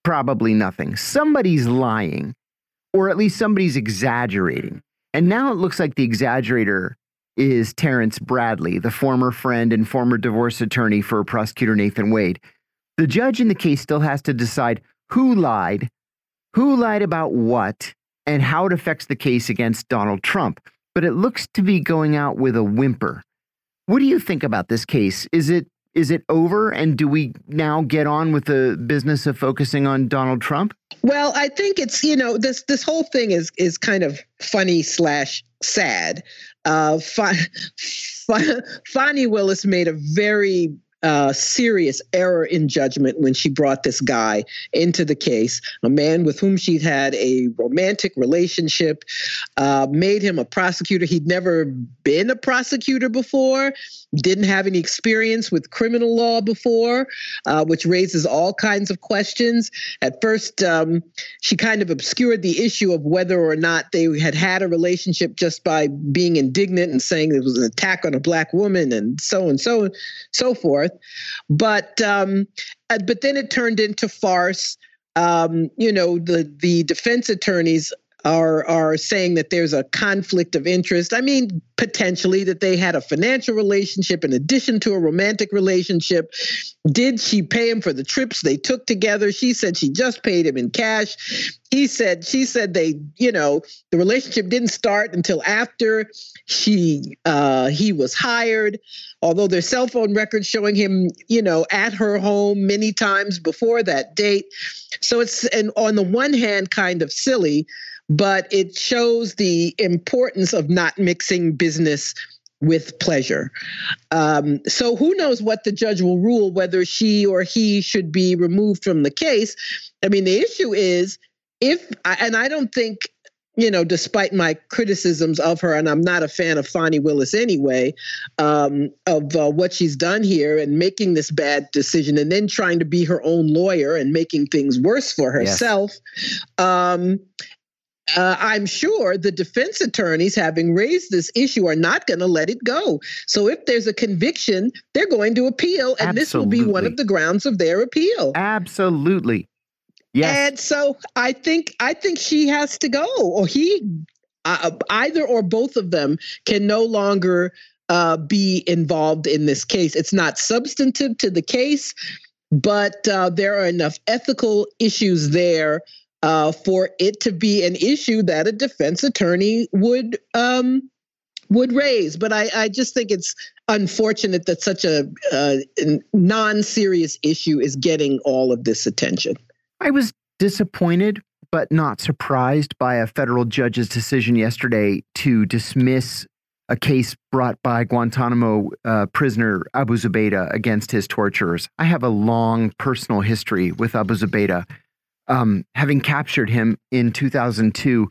probably nothing. Somebody's lying, or at least somebody's exaggerating. And now it looks like the exaggerator is Terrence Bradley, the former friend and former divorce attorney for prosecutor Nathan Wade. The judge in the case still has to decide who lied, who lied about what, and how it affects the case against Donald Trump but it looks to be going out with a whimper. What do you think about this case? Is it is it over and do we now get on with the business of focusing on Donald Trump? Well, I think it's you know this this whole thing is is kind of funny slash sad. Uh, Fani Willis made a very uh, serious error in judgment when she brought this guy into the case, a man with whom she'd had a romantic relationship, uh, made him a prosecutor. He'd never been a prosecutor before, didn't have any experience with criminal law before, uh, which raises all kinds of questions. At first, um, she kind of obscured the issue of whether or not they had had a relationship just by being indignant and saying it was an attack on a black woman and so and so and so forth. But um, but then it turned into farce. Um, you know, the the defense attorneys are are saying that there's a conflict of interest. I mean, potentially that they had a financial relationship in addition to a romantic relationship. Did she pay him for the trips they took together? She said she just paid him in cash. He said she said they, you know, the relationship didn't start until after she uh he was hired. Although there's cell phone records showing him, you know, at her home many times before that date. So it's and on the one hand kind of silly but it shows the importance of not mixing business with pleasure. Um, so who knows what the judge will rule, whether she or he should be removed from the case. I mean, the issue is if, and I don't think, you know, despite my criticisms of her, and I'm not a fan of Fani Willis anyway, um, of uh, what she's done here and making this bad decision and then trying to be her own lawyer and making things worse for herself. Yes. Um, uh, I'm sure the defense attorneys, having raised this issue, are not going to let it go. So if there's a conviction, they're going to appeal, and Absolutely. this will be one of the grounds of their appeal. Absolutely. Yes. And so I think I think she has to go, or he, uh, either or both of them can no longer uh, be involved in this case. It's not substantive to the case, but uh, there are enough ethical issues there uh, for it to be an issue that a defense attorney would um, would raise. But I, I, just think it's unfortunate that such a, a non-serious issue is getting all of this attention. I was disappointed but not surprised by a federal judge's decision yesterday to dismiss a case brought by Guantanamo uh, prisoner Abu Zubaydah against his torturers. I have a long personal history with Abu Zubaydah um, having captured him in 2002.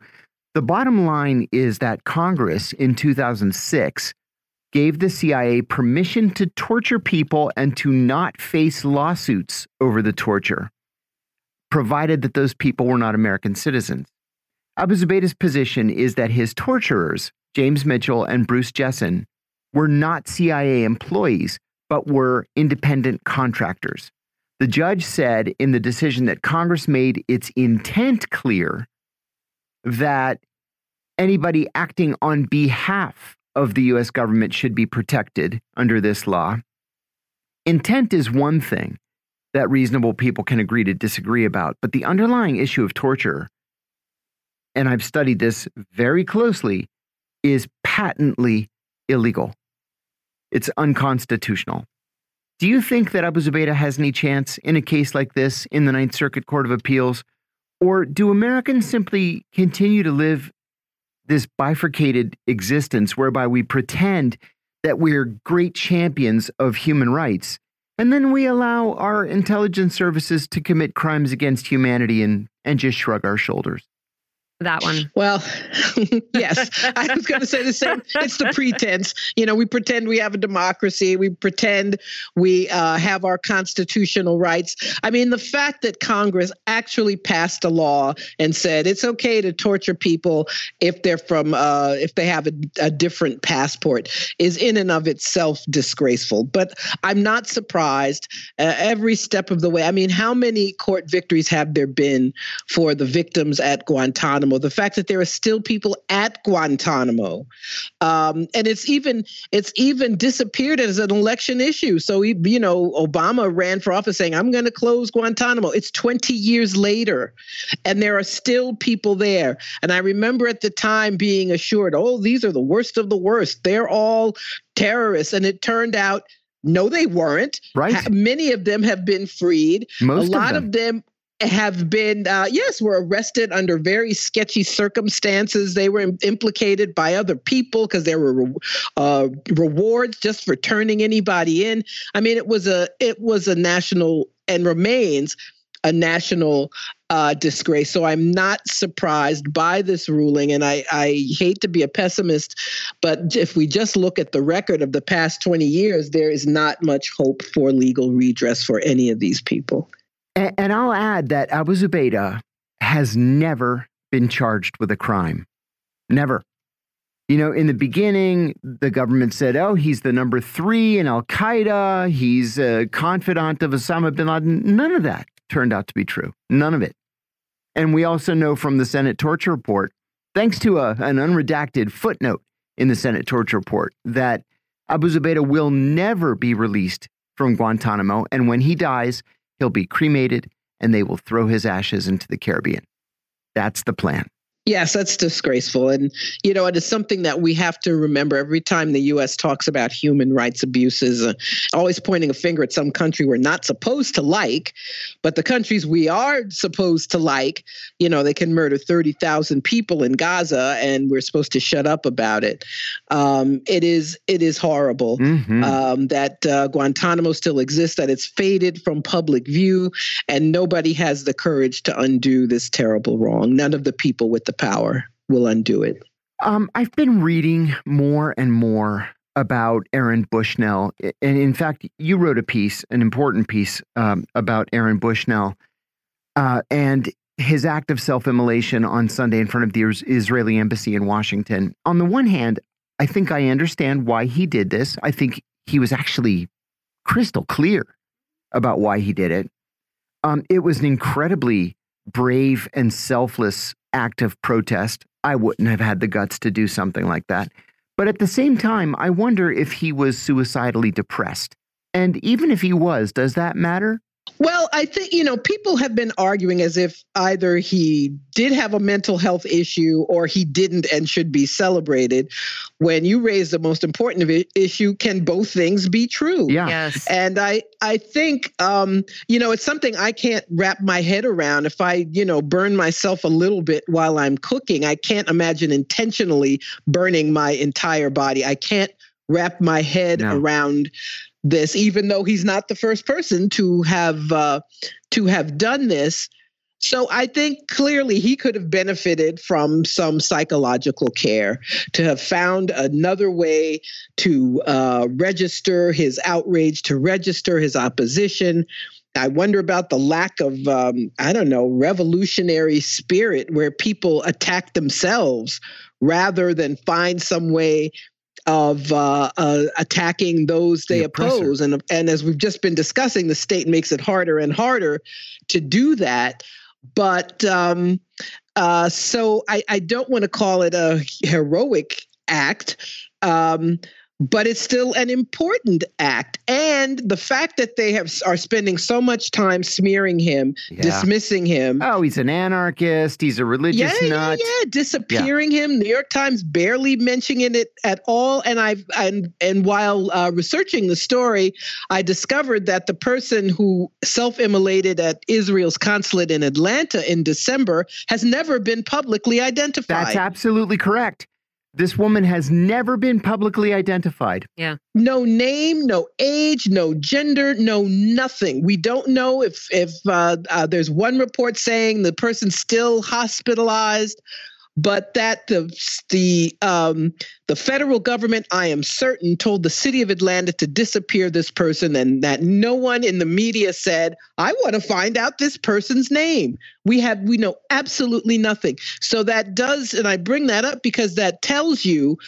The bottom line is that Congress in 2006 gave the CIA permission to torture people and to not face lawsuits over the torture, provided that those people were not American citizens. Abu Zubaydah's position is that his torturers, James Mitchell and Bruce Jessen, were not CIA employees, but were independent contractors. The judge said in the decision that Congress made its intent clear that anybody acting on behalf of the US government should be protected under this law. Intent is one thing that reasonable people can agree to disagree about, but the underlying issue of torture, and I've studied this very closely, is patently illegal. It's unconstitutional. Do you think that Abu Zubaydah has any chance in a case like this in the Ninth Circuit Court of Appeals? Or do Americans simply continue to live this bifurcated existence whereby we pretend that we're great champions of human rights and then we allow our intelligence services to commit crimes against humanity and, and just shrug our shoulders? That one. Well, yes, I was going to say the same. It's the pretense. You know, we pretend we have a democracy. We pretend we uh, have our constitutional rights. I mean, the fact that Congress actually passed a law and said it's okay to torture people if they're from, uh, if they have a, a different passport is in and of itself disgraceful. But I'm not surprised uh, every step of the way. I mean, how many court victories have there been for the victims at Guantanamo? Guantanamo, the fact that there are still people at Guantanamo, Um, and it's even it's even disappeared as an election issue. So you know, Obama ran for office saying, "I'm going to close Guantanamo." It's 20 years later, and there are still people there. And I remember at the time being assured, "Oh, these are the worst of the worst. They're all terrorists," and it turned out. No, they weren't. Right. many of them have been freed. Most a lot of of them. Have been uh, yes were arrested under very sketchy circumstances. They were im- implicated by other people because there were re- uh, rewards just for turning anybody in. I mean it was a it was a national and remains a national uh, disgrace. So i'm not surprised by this ruling and I, I hate to be a pessimist but if we just look at the record of the past 20 years there is not much hope for legal redress for any of these people And, and I'll add that Abu Zubaydah has never been charged with a crime. Never. You know, in the beginning, the government said, oh, he's the number three in Al Qaeda. He's a confidant of Osama bin Laden. None of that turned out to be true. None of it. And we also know from the Senate torture report, thanks to a, an unredacted footnote in the Senate torture report, that Abu Zubaydah will never be released from Guantanamo. And when he dies, he'll be cremated and they will throw his ashes into the Caribbean. That's the plan. Yes, that's disgraceful. And, you know, it is something that we have to remember every time the U.S. talks about human rights abuses, uh, always pointing a finger at some country we're not supposed to like. But the countries we are supposed to like, you know, they can murder 30,000 people in Gaza and we're supposed to shut up about it. Um, it is it is horrible Mhm. um, that uh, Guantanamo still exists, that it's faded from public view, and nobody has the courage to undo this terrible wrong. None of the people with the power will undo it. Um, I've been reading more and more about Aaron Bushnell. And in fact, you wrote a piece, an important piece um, about Aaron Bushnell uh, and his act of self immolation on Sunday in front of the Israeli embassy in Washington. On the one hand, I think I understand why he did this. I think he was actually crystal clear about why he did it. Um, it was an incredibly brave and selfless act of protest. I wouldn't have had the guts to do something like that. But at the same time, I wonder if he was suicidally depressed. And even if he was, does that matter? Well, I think, you know, people have been arguing as if either he did have a mental health issue or he didn't and should be celebrated. When you raise the most important issue, can both things be true? Yeah. Yes. And I, I think, um, you know, it's something I can't wrap my head around. If I, you know, burn myself a little bit while I'm cooking, I can't imagine intentionally burning my entire body. I can't wrap my head No. around this, even though he's not the first person to have uh, to have done this. So I think clearly he could have benefited from some psychological care to have found another way to uh, register his outrage, to register his opposition. I wonder about the lack of, um, I don't know, revolutionary spirit where people attack themselves rather than find some way of uh, uh, attacking those they The oppose. And, and as we've just been discussing, the state makes it harder and harder to do that. But um, uh, so I, I don't want to call it a heroic act. Um, but it's still an important act, and the fact that they have are spending so much time smearing him, Yeah. dismissing him, Oh, he's an anarchist. He's a religious yeah, yeah, nut. yeah, disappearing him. New York Times barely mentioning it at all. And I've and and while uh, researching the story, I discovered that the person who self-immolated at Israel's consulate in Atlanta in December has never been publicly identified. That's absolutely correct. This woman has never been publicly identified. Yeah. No name, no age, no gender, no nothing. We don't know if if uh, uh, there's one report saying the person's still hospitalized, but that the the um, the federal government, I am certain, told the city of Atlanta to disappear this person, and that no one in the media said, "I want to find out this person's name." We have we know absolutely nothing. So that does, and I bring that up because that tells you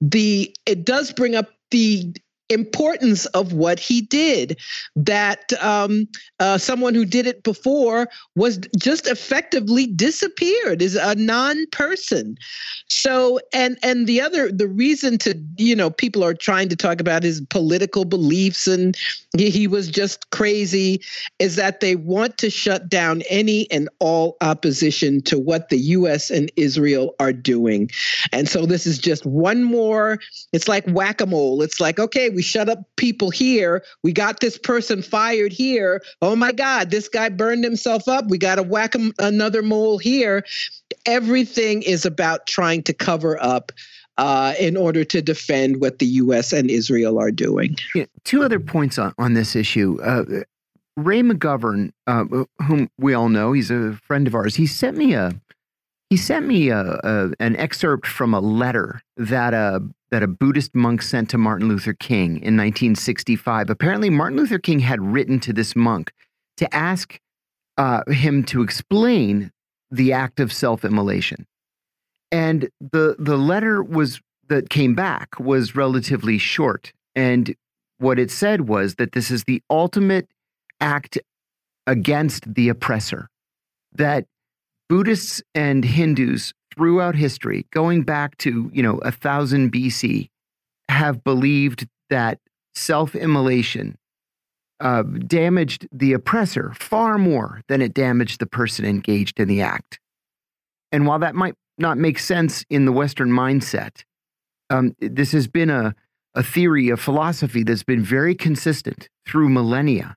the it does bring up the importance of what he did. That um, uh, someone who did it before was just effectively disappeared, is a non-person. So, and and the other, the reason to you know people are trying to talk about his political beliefs and he, he was just crazy, is that they want to shut down any and all opposition to what the U.S. and Israel are doing, and so this is just one more. It's like whack-a-mole. It's like okay we shut up people here. We got this person fired here. Oh my God, this guy burned himself up. We got to whack him another mole here. Everything is about trying to cover up uh, in order to defend what the U.S. and Israel are doing. Yeah, two other points on, on this issue. Uh, Ray McGovern, uh, whom we all know, he's a friend of ours. He sent me a he sent me a, a, an excerpt from a letter that a that a Buddhist monk sent to Martin Luther King in 1965. Apparently, Martin Luther King had written to this monk to ask uh, him to explain the act of self-immolation, and the the letter was that came back was relatively short, and what it said was that this is the ultimate act against the oppressor. That Buddhists and Hindus throughout history, going back to, you know, a thousand BC, have believed that self-immolation uh, damaged the oppressor far more than it damaged the person engaged in the act. And while that might not make sense in the Western mindset, um, this has been a, a theory, a philosophy that's been very consistent through millennia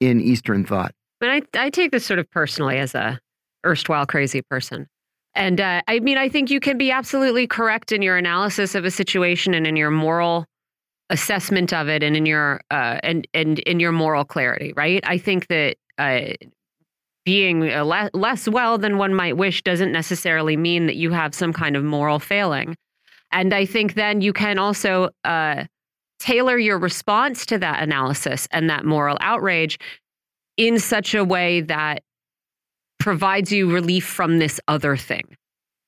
in Eastern thought. But I, I take this sort of personally as a erstwhile crazy person. And uh, I mean, I think you can be absolutely correct in your analysis of a situation and in your moral assessment of it and in your uh, and and in your moral clarity, right? I think that uh, being le less well than one might wish doesn't necessarily mean that you have some kind of moral failing. And I think then you can also uh, tailor your response to that analysis and that moral outrage in such a way that provides you relief from this other thing,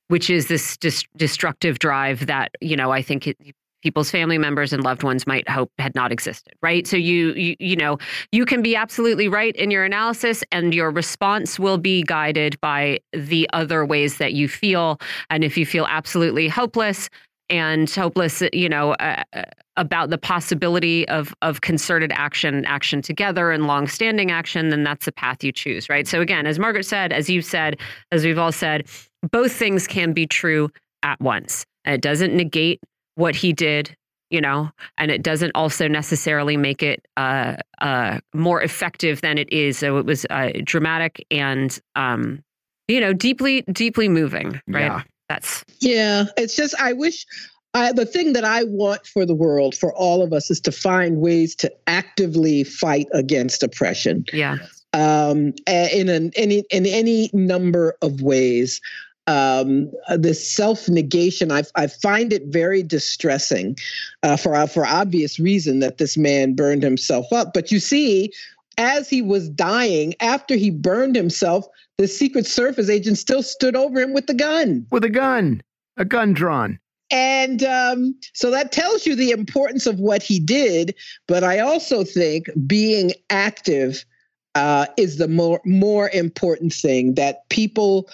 which is this dis destructive drive that, you know, I think it, people's family members and loved ones might hope had not existed right? So you, you you know you can be absolutely right in your analysis and your response will be guided by the other ways that you feel. And if you feel absolutely hopeless and hopeless, you know, uh, uh, about the possibility of of concerted action, action together, and long-standing action, then that's the path you choose, right? So again, as Margaret said, as you said, as we've all said, both things can be true at once. And it doesn't negate what he did, you know, and it doesn't also necessarily make it uh, uh, more effective than it is. So it was uh, dramatic and, um, you know, deeply, deeply moving, right? Yeah. That's yeah. It's just I wish I, the thing that I want for the world, for all of us, is to find ways to actively fight against oppression. Yeah. Um, in an, any in any number of ways. Um, this self negation, I, I find it very distressing, uh, for for obvious reason that this man burned himself up. But you see, as he was dying, after he burned himself, the Secret Service agent still stood over him with the gun. With a gun, a gun drawn. And um, so that tells you the importance of what he did. But I also think being active uh, is the more more important thing that people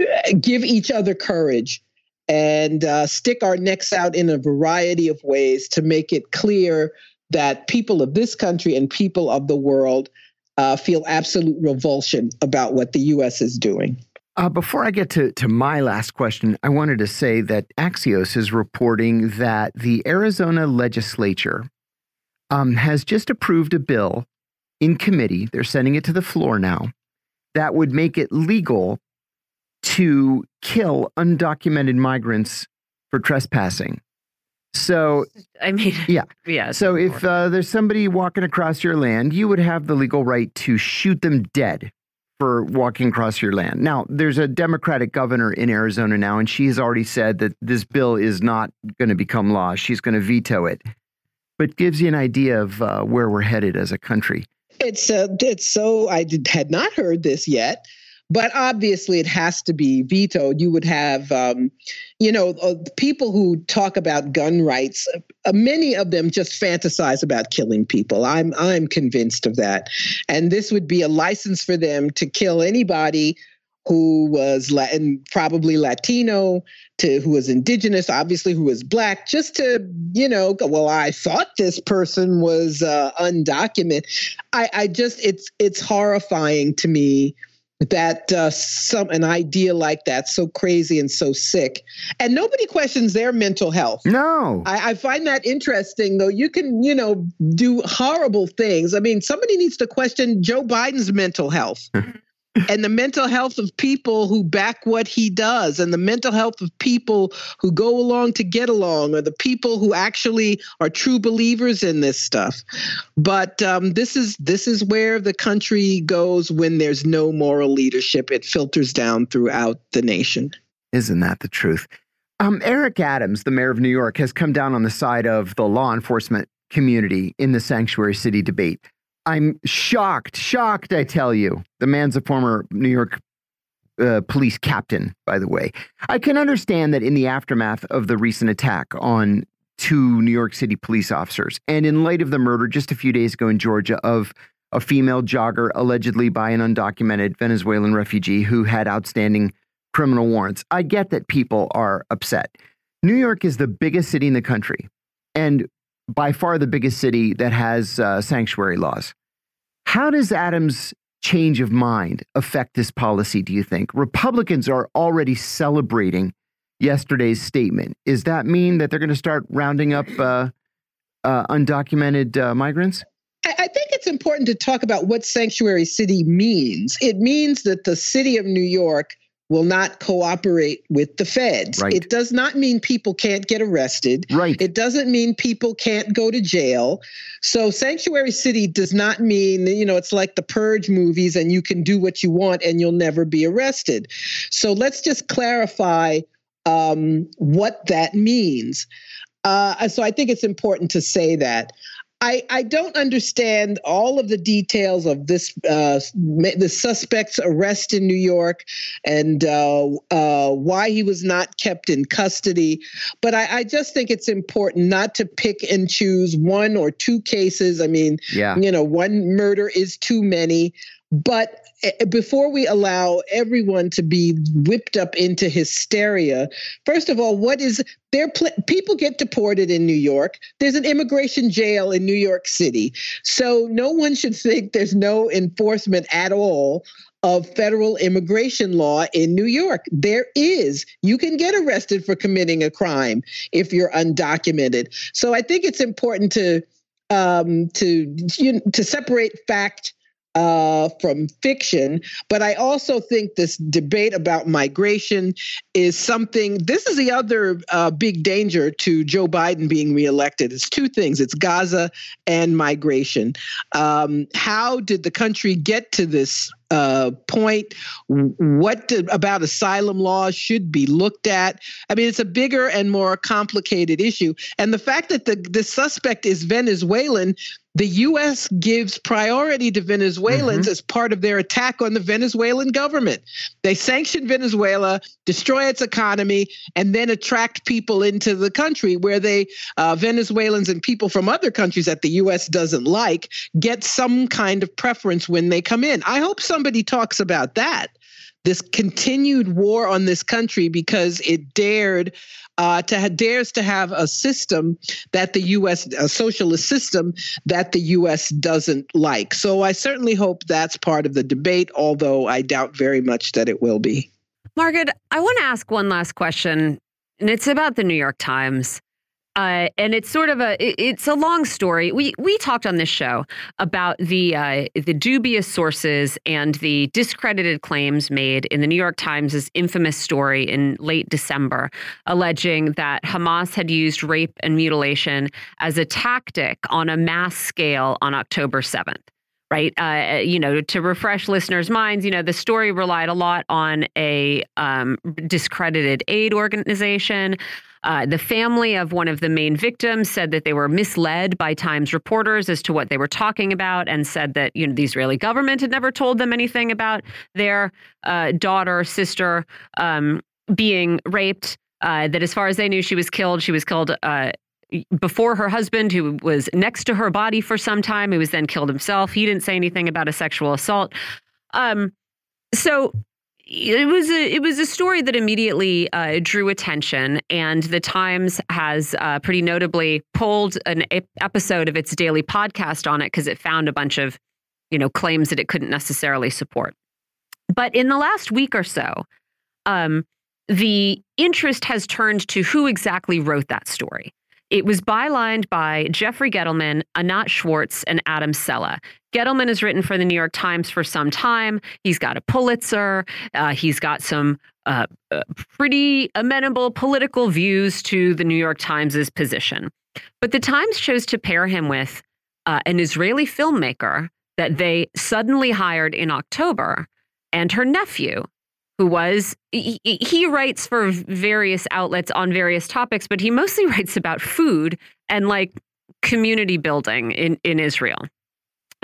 uh, give each other courage and uh, stick our necks out in a variety of ways to make it clear that people of this country and people of the world uh, feel absolute revulsion about what the U.S. is doing. Uh, before I get to, to my last question, I wanted to say that Axios is reporting that the Arizona legislature um, has just approved a bill in committee. They're sending it to the floor now that would make it legal to kill undocumented migrants for trespassing. So, I mean, yeah. Yeah. So, if uh, there's somebody walking across your land, you would have the legal right to shoot them dead for walking across your land. Now, there's a Democratic governor in Arizona now, and she has already said that this bill is not going to become law. She's going to veto it. But gives you an idea of uh, where we're headed as a country. It's uh, it's so I did, had not heard this yet, but obviously it has to be vetoed. You would have, um, you know, uh, people who talk about gun rights. Uh, many of them just fantasize about killing people. I'm I'm convinced of that, and this would be a license for them to kill anybody who was Latin, probably Latino, to who was indigenous, obviously who was black, just to you know, well, I thought this person was uh, undocumented. I, I just it's it's horrifying to me that uh, some an idea like that so crazy and so sick. And nobody questions their mental health. No. I, I, find that interesting though. You can you know do horrible things. I mean somebody needs to question joe biden's mental health and the mental health of people who back what he does and the mental health of people who go along to get along or the people who actually are true believers in this stuff. But um, this is this is where the country goes when there's no moral leadership. It filters down throughout the nation. Isn't that the truth? Um, eric adams the mayor of new york has come down on the side of the law enforcement community in the sanctuary city debate I'm shocked, shocked, I tell you. The man's a former New York uh, police captain, by the way. I can understand that in the aftermath of the recent attack on two New York City police officers, and in light of the murder just a few days ago in Georgia of a female jogger allegedly by an undocumented Venezuelan refugee who had outstanding criminal warrants, I get that people are upset. New York is the biggest city in the country. And by far the biggest city that has uh, sanctuary laws. How does Adams' change of mind affect this policy, do you think? Republicans are already celebrating yesterday's statement. Does that mean that they're going to start rounding up uh, uh, undocumented uh, migrants? I think it's important to talk about what sanctuary city means. It means that the city of New York will not cooperate with the feds. Right. It does not mean people can't get arrested. Right. It doesn't mean people can't go to jail. So sanctuary city does not mean, you know, it's like the purge movies and you can do what you want and you'll never be arrested. So let's just clarify um, what that means. Uh, so I think it's important to say that. I, I don't understand all of the details of this uh, the suspect's arrest in New York and uh, uh, why he was not kept in custody. But I, I, just think it's important not to pick and choose one or two cases. I mean, yeah. you know, one murder is too many. But eh, before we allow everyone to be whipped up into hysteria, first of all, what is there? Pl- people get deported in New York. There's an immigration jail in New York City. So no one should think there's no enforcement at all of federal immigration law in New York. There is. You can get arrested for committing a crime if you're undocumented. So I think it's important to um, to you know, to separate fact uh, from fiction. But I also think this debate about migration is something, this is the other uh, big danger to Joe Biden being reelected. It's two things it's Gaza and migration. Um, how did the country get to this uh, point. What about asylum laws should be looked at? I mean, it's a bigger and more complicated issue. And the fact that the, the suspect is Venezuelan, the U.S. gives priority to Venezuelans mm-hmm. as part of their attack on the Venezuelan government. They sanction Venezuela, destroy its economy, and then attract people into the country where they, uh, Venezuelans and people from other countries that the U.S. doesn't like, get some kind of preference when they come in. I hope somebody talks about that this continued war on this country because it dared uh, to ha- dares to have a system that the U.S. a socialist system that the U.S. doesn't like. So I certainly hope that's part of the debate, although I doubt very much that it will be. Margaret, I want to ask one last question, and it's about the New York Times. Uh, and it's sort of a it, it's a long story. We we talked on this show about the uh, the dubious sources and the discredited claims made in the New York Times' infamous story in late December, alleging that Hamas had used rape and mutilation as a tactic on a mass scale on October seventh right? Uh, you know, to refresh listeners' minds, you know, the story relied a lot on a um, discredited aid organization Uh, the family of one of the main victims said that they were misled by Times reporters as to what they were talking about, and said that you know the Israeli government had never told them anything about their uh, daughter, sister um, being raped. Uh, that as far as they knew, she was killed. She was killed uh, before her husband, who was next to her body for some time, who was then killed himself. He didn't say anything about a sexual assault. Um, so it was a it was a story that immediately uh, drew attention, and the Times has uh, pretty notably pulled an episode of its daily podcast on it because it found a bunch of you know claims that it couldn't necessarily support. But in the last week or so, um, the interest has turned to who exactly wrote that story. It was bylined by Jeffrey Gettleman, Anat Schwartz, and Adam Sella. Gettleman has written for the New York Times for some time. He's got a Pulitzer. Uh, he's got some uh, uh, pretty amenable political views to the New York Times's position. But the Times chose to pair him with uh, an Israeli filmmaker that they suddenly hired in October and her nephew, who was he, he, writes for various outlets on various topics, but he mostly writes about food and like community building in in Israel.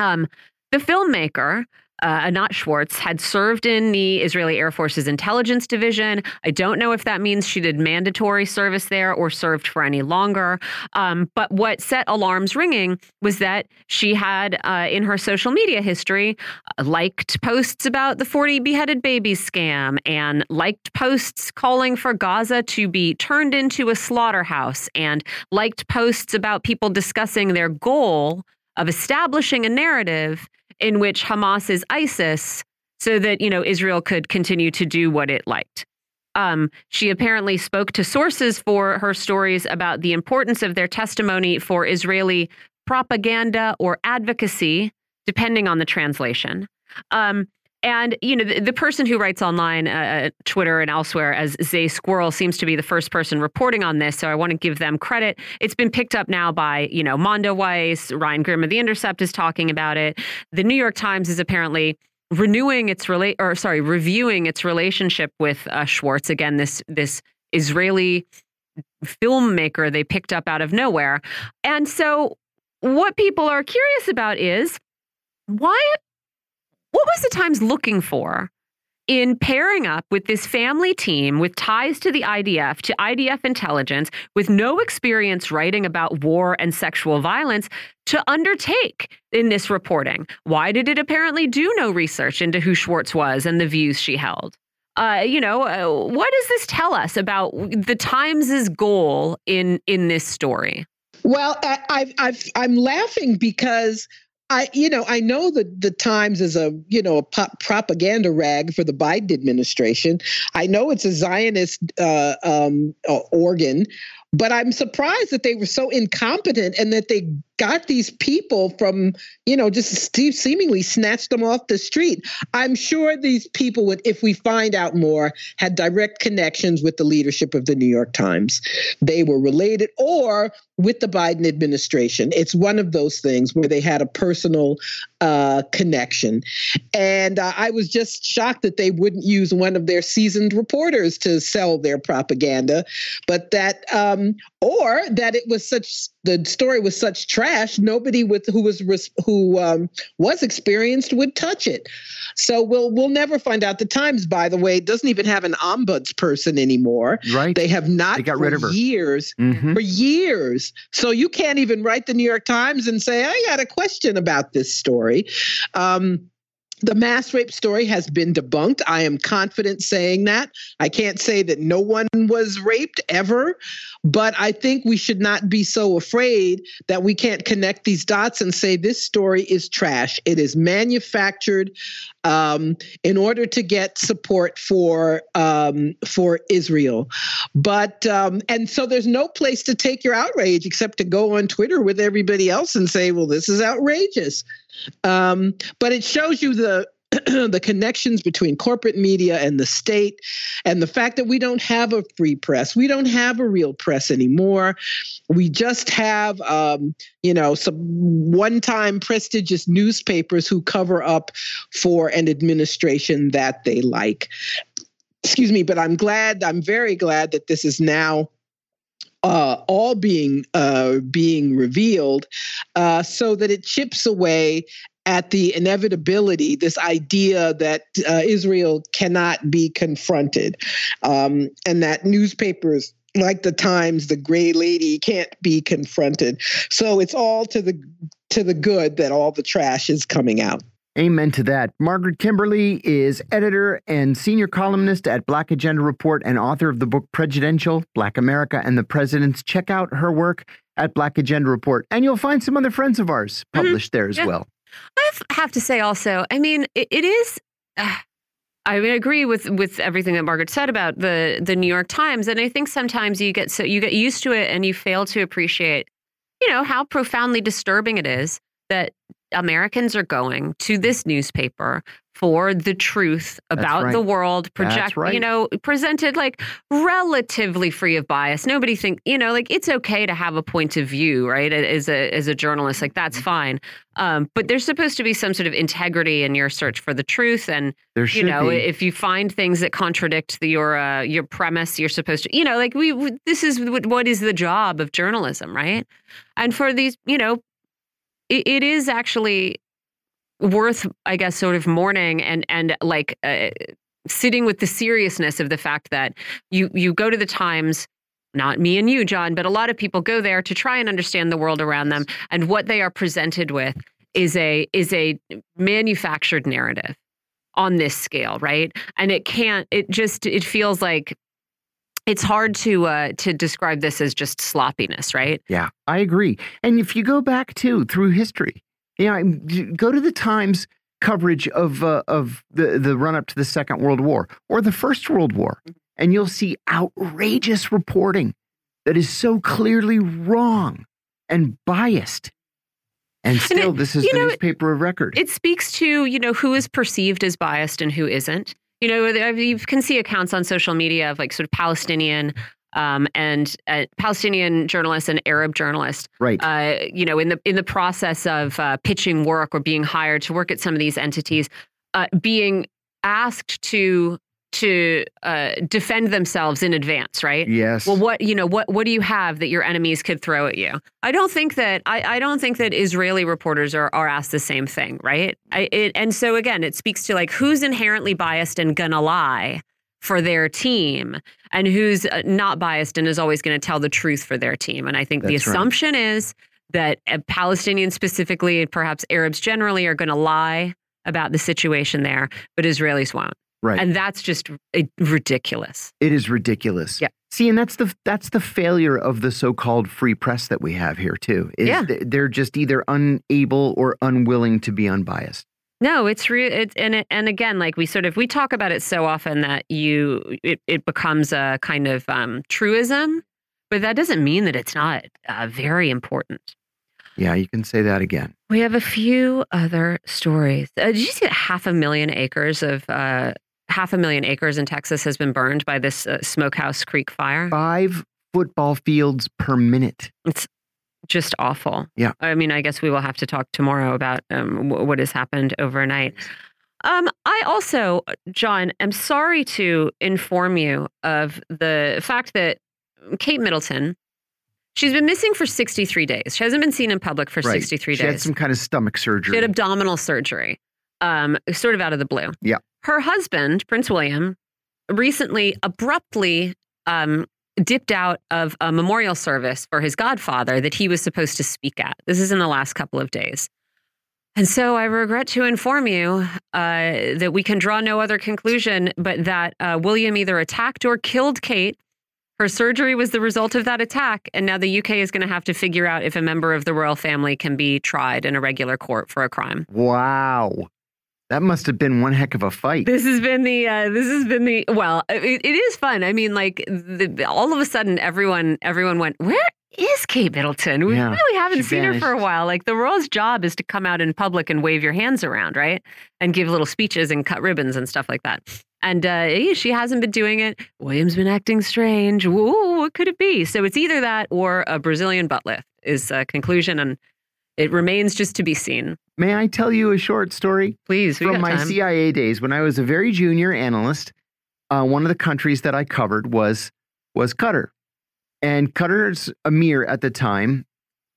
Um, the filmmaker uh, Anat Schwartz had served in the Israeli Air Force's intelligence division. I don't know if that means she did mandatory service there or served for any longer. Um, but what set alarms ringing was that she had, uh, in her social media history, uh, liked posts about the 40 beheaded babies scam and liked posts calling for Gaza to be turned into a slaughterhouse and liked posts about people discussing their goal of establishing a narrative in which Hamas is ISIS so that, you know, Israel could continue to do what it liked. Um, she apparently spoke to sources for her stories about the importance of their testimony for Israeli propaganda or advocacy, depending on the translation. Um, and you know, the, the, person who writes online, uh, uh, Twitter and elsewhere, as Zei Squirrel, seems to be the first person reporting on this. So I want to give them credit. It's been picked up now by you know Mondoweiss, Ryan Grim of the Intercept is talking about it. The New York Times is apparently renewing its relate or sorry, reviewing its relationship with uh, Schwartz again. This this Israeli filmmaker they picked up out of nowhere, and so what people are curious about is why what was the Times looking for in pairing up with this family team with ties to the IDF, to IDF intelligence, with no experience writing about war and sexual violence to undertake in this reporting? Why did it apparently do no research into who Schwartz was and the views she held? Uh, you know, uh, what does this tell us about the Times's goal in in this story? Well, I, I've, I'm laughing because I, you know, I know that the Times is a, you know, a propaganda rag for the Biden administration. I know it's a Zionist uh, um, uh, organ, but I'm surprised that they were so incompetent and that they got these people from, you know, just seemingly snatched them off the street. I'm sure these people would, if we find out more, had direct connections with the leadership of the New York Times. They were related or with the Biden administration. It's one of those things where they had a personal uh, connection. And uh, I was just shocked that they wouldn't use one of their seasoned reporters to sell their propaganda, but that, um, or that it was such the story was such trash nobody with who was who um, was experienced would touch it. So we'll we'll never find out the times by the way. Doesn't even have an ombuds person anymore. Right. They have not they got rid of her. years mm-hmm. for years. So you can't even write the new york times and say i got a question about this story. Um, the mass rape story has been debunked. I am confident saying that. I can't say that no one was raped ever, but I think we should not be so afraid that we can't connect these dots and say this story is trash. It is manufactured um, in order to get support for um, for Israel. But um, and so there's no place to take your outrage except to go on Twitter with everybody else and say, "Well, this is outrageous." Um, but it shows you the the connections between corporate media and the state, and the fact that we don't have a free press. We don't have a real press anymore. We just have, um, you know, some one time prestigious newspapers who cover up for an administration that they like. Excuse me, but I'm glad, I'm very glad that this is now uh, all being uh, being revealed, uh, so that it chips away at the inevitability, this idea that uh, Israel cannot be confronted, um, and that newspapers like the Times, the Gray Lady can't be confronted. So it's all to the to the good that all the trash is coming out. Amen to that. Margaret Kimberley is editor and senior columnist at Black Agenda Report and author of the book Prejudential Black America and the Presidents. Check out her work at Black Agenda Report, and you'll find some other friends of ours mm-hmm. published mm -hmm. there as yeah. well. I have to say also, I mean, it, it is. Uh, I mean, I agree with with everything that Margaret said about the the New York Times, and I think sometimes you get so you get used to it and you fail to appreciate, you know, how profoundly disturbing it is that Americans are going to this newspaper for the truth about right. the world project right. you know presented like relatively free of bias nobody think you know like it's okay to have a point of view right as a as a journalist like that's mm-hmm. fine um, but there's supposed to be some sort of integrity in your search for the truth and you know be. if you find things that contradict the, your uh, your premise you're supposed to you know like we, this is what is the job of journalism right and for these you know it, it is actually worth, I guess, sort of mourning and and like uh, sitting with the seriousness of the fact that you you go to the Times. Not me and you, John, but a lot of people go there to try and understand the world around them, and what they are presented with is a is a manufactured narrative on this scale, right? And it can't. It just it feels like it's hard to uh, to describe this as just sloppiness, right? Yeah, I agree. And if you go back to through history, you know, go to the Times coverage of uh, of the the run up to the Second World War or the First World War, mm-hmm. and you'll see outrageous reporting that is so clearly wrong and biased. And still, and it, this is the know, newspaper of record. It speaks to you know who is perceived as biased and who isn't. You know, you can see accounts on social media of like sort of Palestinian um, and uh, Palestinian journalists and Arab journalists, right? Uh, you know, in the in the process of uh, pitching work or being hired to work at some of these entities, uh, being asked to to uh, defend themselves in advance, right? Yes. Well, what you know, what what do you have that your enemies could throw at you? I don't think that I, I don't think that Israeli reporters are are asked the same thing, right? I, it, and so again, it speaks to like who's inherently biased and gonna lie for their team and who's uh, not biased and is always going to tell the truth for their team. And I think That's the assumption right. is that uh, Palestinians specifically, and perhaps Arabs generally, are going to lie about the situation there, but Israelis won't. Right. And that's just ridiculous. It is ridiculous. Yeah. See, and that's the that's the failure of the so-called free press that we have here too. Is yeah. they're just either unable or unwilling to be unbiased. No, it's real. It's and it, and again, like we sort of we talk about it so often that you it it becomes a kind of um, truism, but that doesn't mean that it's not uh, very important. Yeah, you can say that again. We have a few other stories. Uh, did you see that half a million acres of uh, half a million acres in Texas has been burned by this uh, Smokehouse Creek fire? Five football fields per minute. It's just awful. Yeah. I mean, I guess we will have to talk tomorrow about um, what has happened overnight. Um, I also, John, am sorry to inform you of the fact that Kate Middleton, she's been missing for 63 days. She hasn't been seen in public for right. 63 she days. She had some kind of stomach surgery. She had abdominal surgery, um, sort of out of the blue. Yeah. Her husband, Prince William, recently abruptly um, dipped out of a memorial service for his godfather that he was supposed to speak at. This is in the last couple of days. And so I regret to inform you uh, that we can draw no other conclusion but that uh, William either attacked or killed Kate. Her surgery was the result of that attack. And now the UK is going to have to figure out if a member of the royal family can be tried in a regular court for a crime. Wow. That must have been one heck of a fight. This has been the. Uh, this has been the. Well, it, it is fun. I mean, like the, all of a sudden, everyone everyone went, "Where is Kate Middleton? We yeah, really haven't seen vanished. her for a while. Like the royal's job is to come out in public and wave your hands around, right? And give little speeches and cut ribbons and stuff like that. And uh, she hasn't been doing it. William's been acting strange. Whoa, what could it be? So it's either that or a Brazilian butt lift is a conclusion, and it remains just to be seen. May I tell you a short story? Please. From my time. CIA days when I was a very junior analyst, uh, one of the countries that I covered was was Qatar. And Qatar's emir at the time,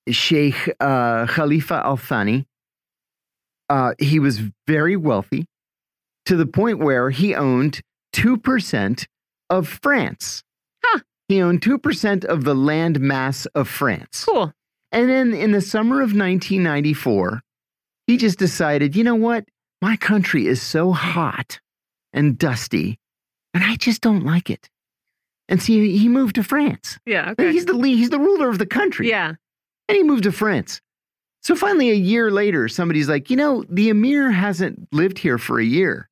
Sheikh uh, Khalifa Al Thani, uh, he was very wealthy to the point where he owned 2% of France. Huh. He owned 2% of the land mass of France. Cool. And then in the summer of 1994, he just decided, you know what? My country is so hot and dusty, and I just don't like it. And so he he moved to France. Yeah. Okay. He's the he's the ruler of the country. Yeah. And he moved to France. So finally, a year later, somebody's like, you know, the emir hasn't lived here for a year.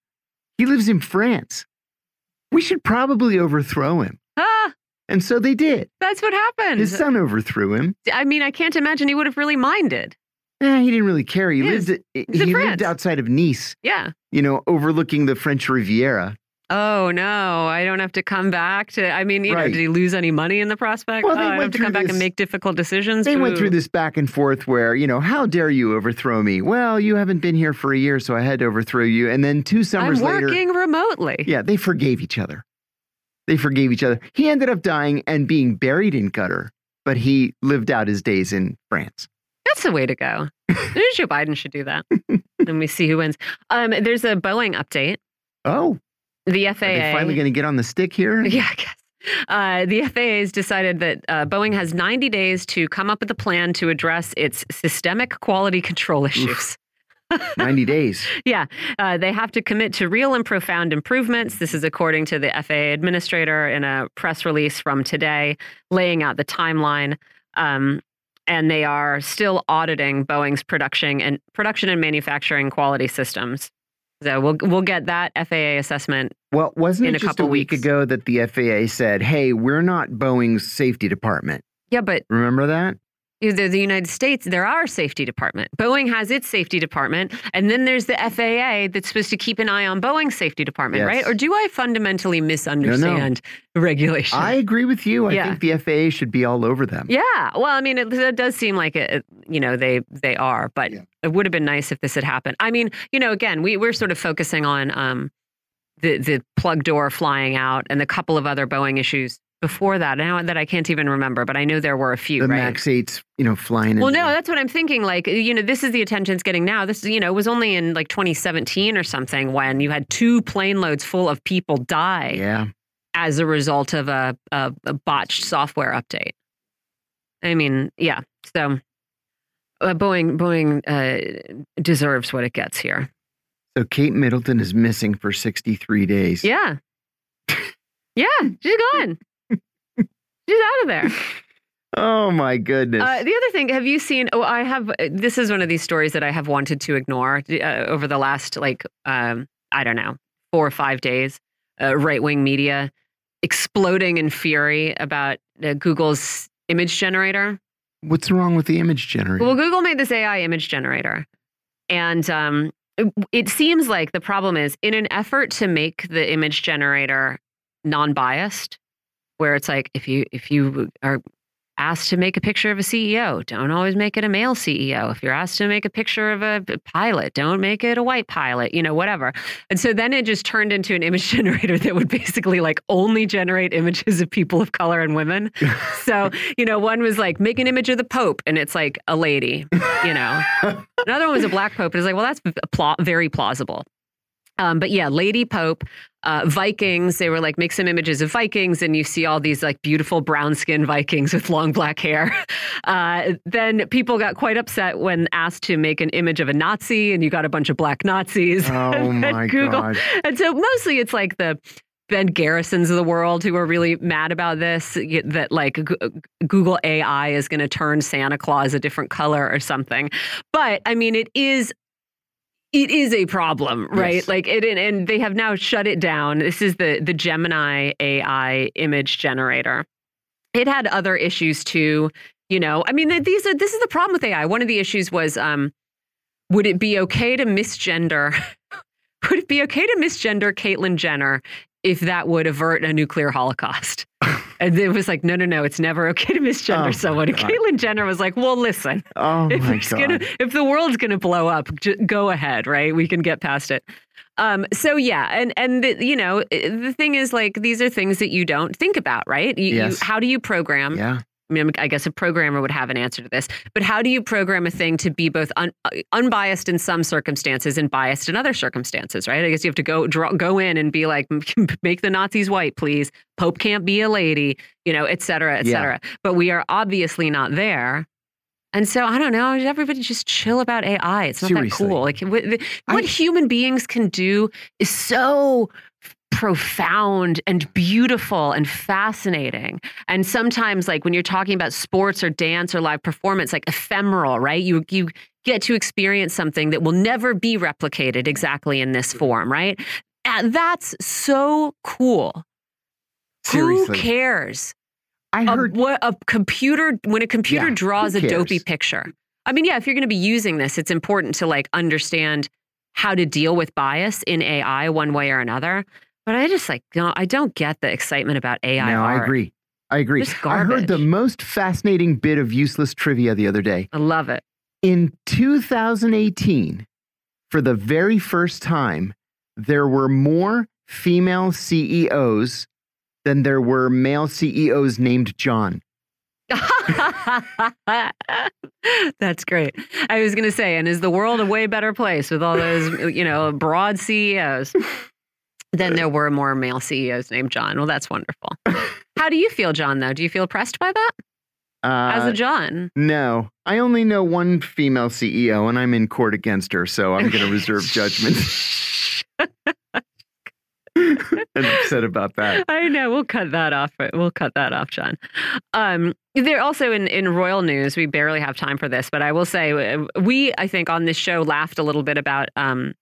He lives in France. We should probably overthrow him. And so they did. that's what happened. His son overthrew him. I mean, I can't imagine he would have really minded. Eh, he didn't really care. He Yeah, lived. He lived France. outside of Nice. Yeah. You know, overlooking the French Riviera. Oh no, I don't have to come back to. I mean, you know, did he lose any money in the prospect? Well, oh, they I went have to come back this- and make difficult decisions. They went through this back and forth where, you know, how dare you overthrow me? Well, you haven't been here for a year, so I had to overthrow you. And then two I'm summers later, working remotely. yeah, they forgave each other. They forgave each other. He ended up dying and being buried in Qatar, but he lived out his days in France. That's the way to go. Joe Biden should do that. and we see who wins. Um, there's a Boeing update. Oh, The are FAA. they finally going to get on the stick here? Yeah, I guess. Uh, the FAA has decided that uh, Boeing has 90 days to come up with a plan to address its systemic quality control issues. 90 days. Yeah, uh, they have to commit to real and profound improvements. This is according to the FAA administrator in a press release from today, laying out the timeline. Um, and they are still auditing Boeing's production and production and manufacturing quality systems. So we'll we'll get that FAA assessment. Well, wasn't In it a just a couple week weeks. ago that the FAA said, hey, we're not Boeing's safety department? Yeah, but Remember that? The, the United States, there are safety department. Boeing has its safety department, and then there's the FAA that's supposed to keep an eye on Boeing's safety department, Yes. right? Or do I fundamentally misunderstand regulation? I agree with you. I Yeah. think the FAA should be all over them. yeah, well, I mean, it, it does seem like it, it- you know, they they are, but Yeah. it would have been nice if this had happened. I mean, you know, again, we we're sort of focusing on um, the the plug door flying out and the couple of other Boeing issues before that. Now that I can't even remember, but I know there were a few. The right? Max 8s, you know, flying Well, no, the- that's what I'm thinking. Like, you know, this is the attention it's getting now. This, you know, was only in like 2017 or something when you had two plane loads full of people die Yeah. as a result of a, a, a botched software update. I mean, yeah. So uh, Boeing, Boeing uh, deserves what it gets here. So Kate Middleton is missing for 63 days. Yeah. Yeah, she's gone. She's out of there. Oh my goodness. Uh, the other thing, have you seen? Oh, I have. uh, This is one of these stories that I have wanted to ignore uh, over the last, like, um, I don't know, four or five days. Uh, right wing media exploding in fury about uh, Google's image generator. What's wrong with the image generator? Well, Google made this AI image generator, and um, it, it seems like the problem is in an effort to make the image generator non-biased, where it's like if you if you are asked to make a picture of a CEO, don't always make it a male CEO. If you're asked to make a picture of a pilot, don't make it a white pilot. You know, whatever. And so then it just turned into an image generator that would basically like only generate images of people of color and women. So, you know, one was like, make an image of the Pope, and it's like a lady, you know. Another one was a black Pope, and it's like, well, that's pla- very plausible. Um, but yeah, Lady Pope, uh, Vikings, they were like, make some images of Vikings, and you see all these like beautiful brown skinned Vikings with long black hair. Uh, then people got quite upset when asked to make an image of a Nazi, and you got a bunch of black Nazis. oh my Google God. and so mostly it's like the Ben Garrisons of the world who are really mad about this that like Google AI is going to turn Santa Claus a different color or something. But I mean it is it is a problem, right? Yes. Like it and- they have now shut it down. This is the the Gemini AI image generator. It had other issues too, you know. I mean these are this is the problem with AI. One of the issues was um would it be okay to misgender would it be okay to misgender Caitlyn Jenner if that would avert a nuclear holocaust. and it was like, no, no, no, it's never okay to misgender Oh, someone. And. Caitlyn Jenner was like, well, listen, Oh if, my god. gonna, if the world's going to blow up, j- go ahead, right? We can get past it. Um, so yeah, and and the, you know the thing is like these are things that you don't think about, right? You, you, Yes. how do you program? yeah. I mean, I guess a programmer would have an answer to this, but how do you program a thing to be both un, uh, unbiased in some circumstances and biased in other circumstances, right? I guess you have to go draw, go in and be like, make the Nazis white, please. Pope can't be a lady, you know, et cetera, et Yeah. cetera. But we are obviously not there. And so I don't know. Everybody just chill about AI. It's not Seriously. that cool. Like what, what I- human beings can do is so profound and beautiful and fascinating. And sometimes, like when you're talking about sports or dance or live performance, like ephemeral, right? You you get to experience something that will never be replicated exactly in this form, right? And that's so cool. Seriously. Who cares? I a, heard what a computer when a computer Yeah, draws a dopey picture. I mean, yeah, if you're going to be using this, it's important to like understand how to deal with bias in AI one way or another. But I just like don't, I don't get the excitement about AI. No, I agree. I agree. I heard the most fascinating bit of useless trivia the other day. I love it. In 2018, for the very first time, there were more female CEOs than there were male CEOs named John. That's great. I was going to say, and is the world a way better place with all those, you know, broad CEOs? Then there were more male CEOs named John. Well, that's wonderful. How do you feel, John, though? Do you feel oppressed by that as Uh, a John? no, I only know one female CEO, and I'm in court against her, so I'm going to reserve judgment. I'm upset about that. I know. We'll cut that off. We'll cut that off, John. Um, there also in, in royal news, we barely have time for this, but I will say uh, we, I think, on this show laughed a little bit about um,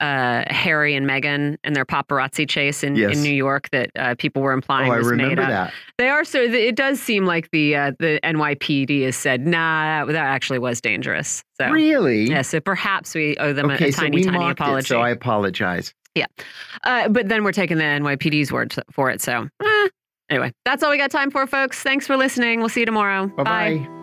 uh, Harry and Meghan and their paparazzi chase in, Yes. in New York that uh, people were implying Oh, I was made up. that. They are so. It does seem like the uh, the NYPD has said, nah, that, that actually was dangerous. So Really? yeah, so perhaps we owe them a- okay, a, so tiny, we tiny apology. it, so I apologize. Uh, but then we're taking the NYPD's word for it. So, eh. anyway, that's all we got time for, folks. Thanks for listening. We'll see you tomorrow. Bye bye.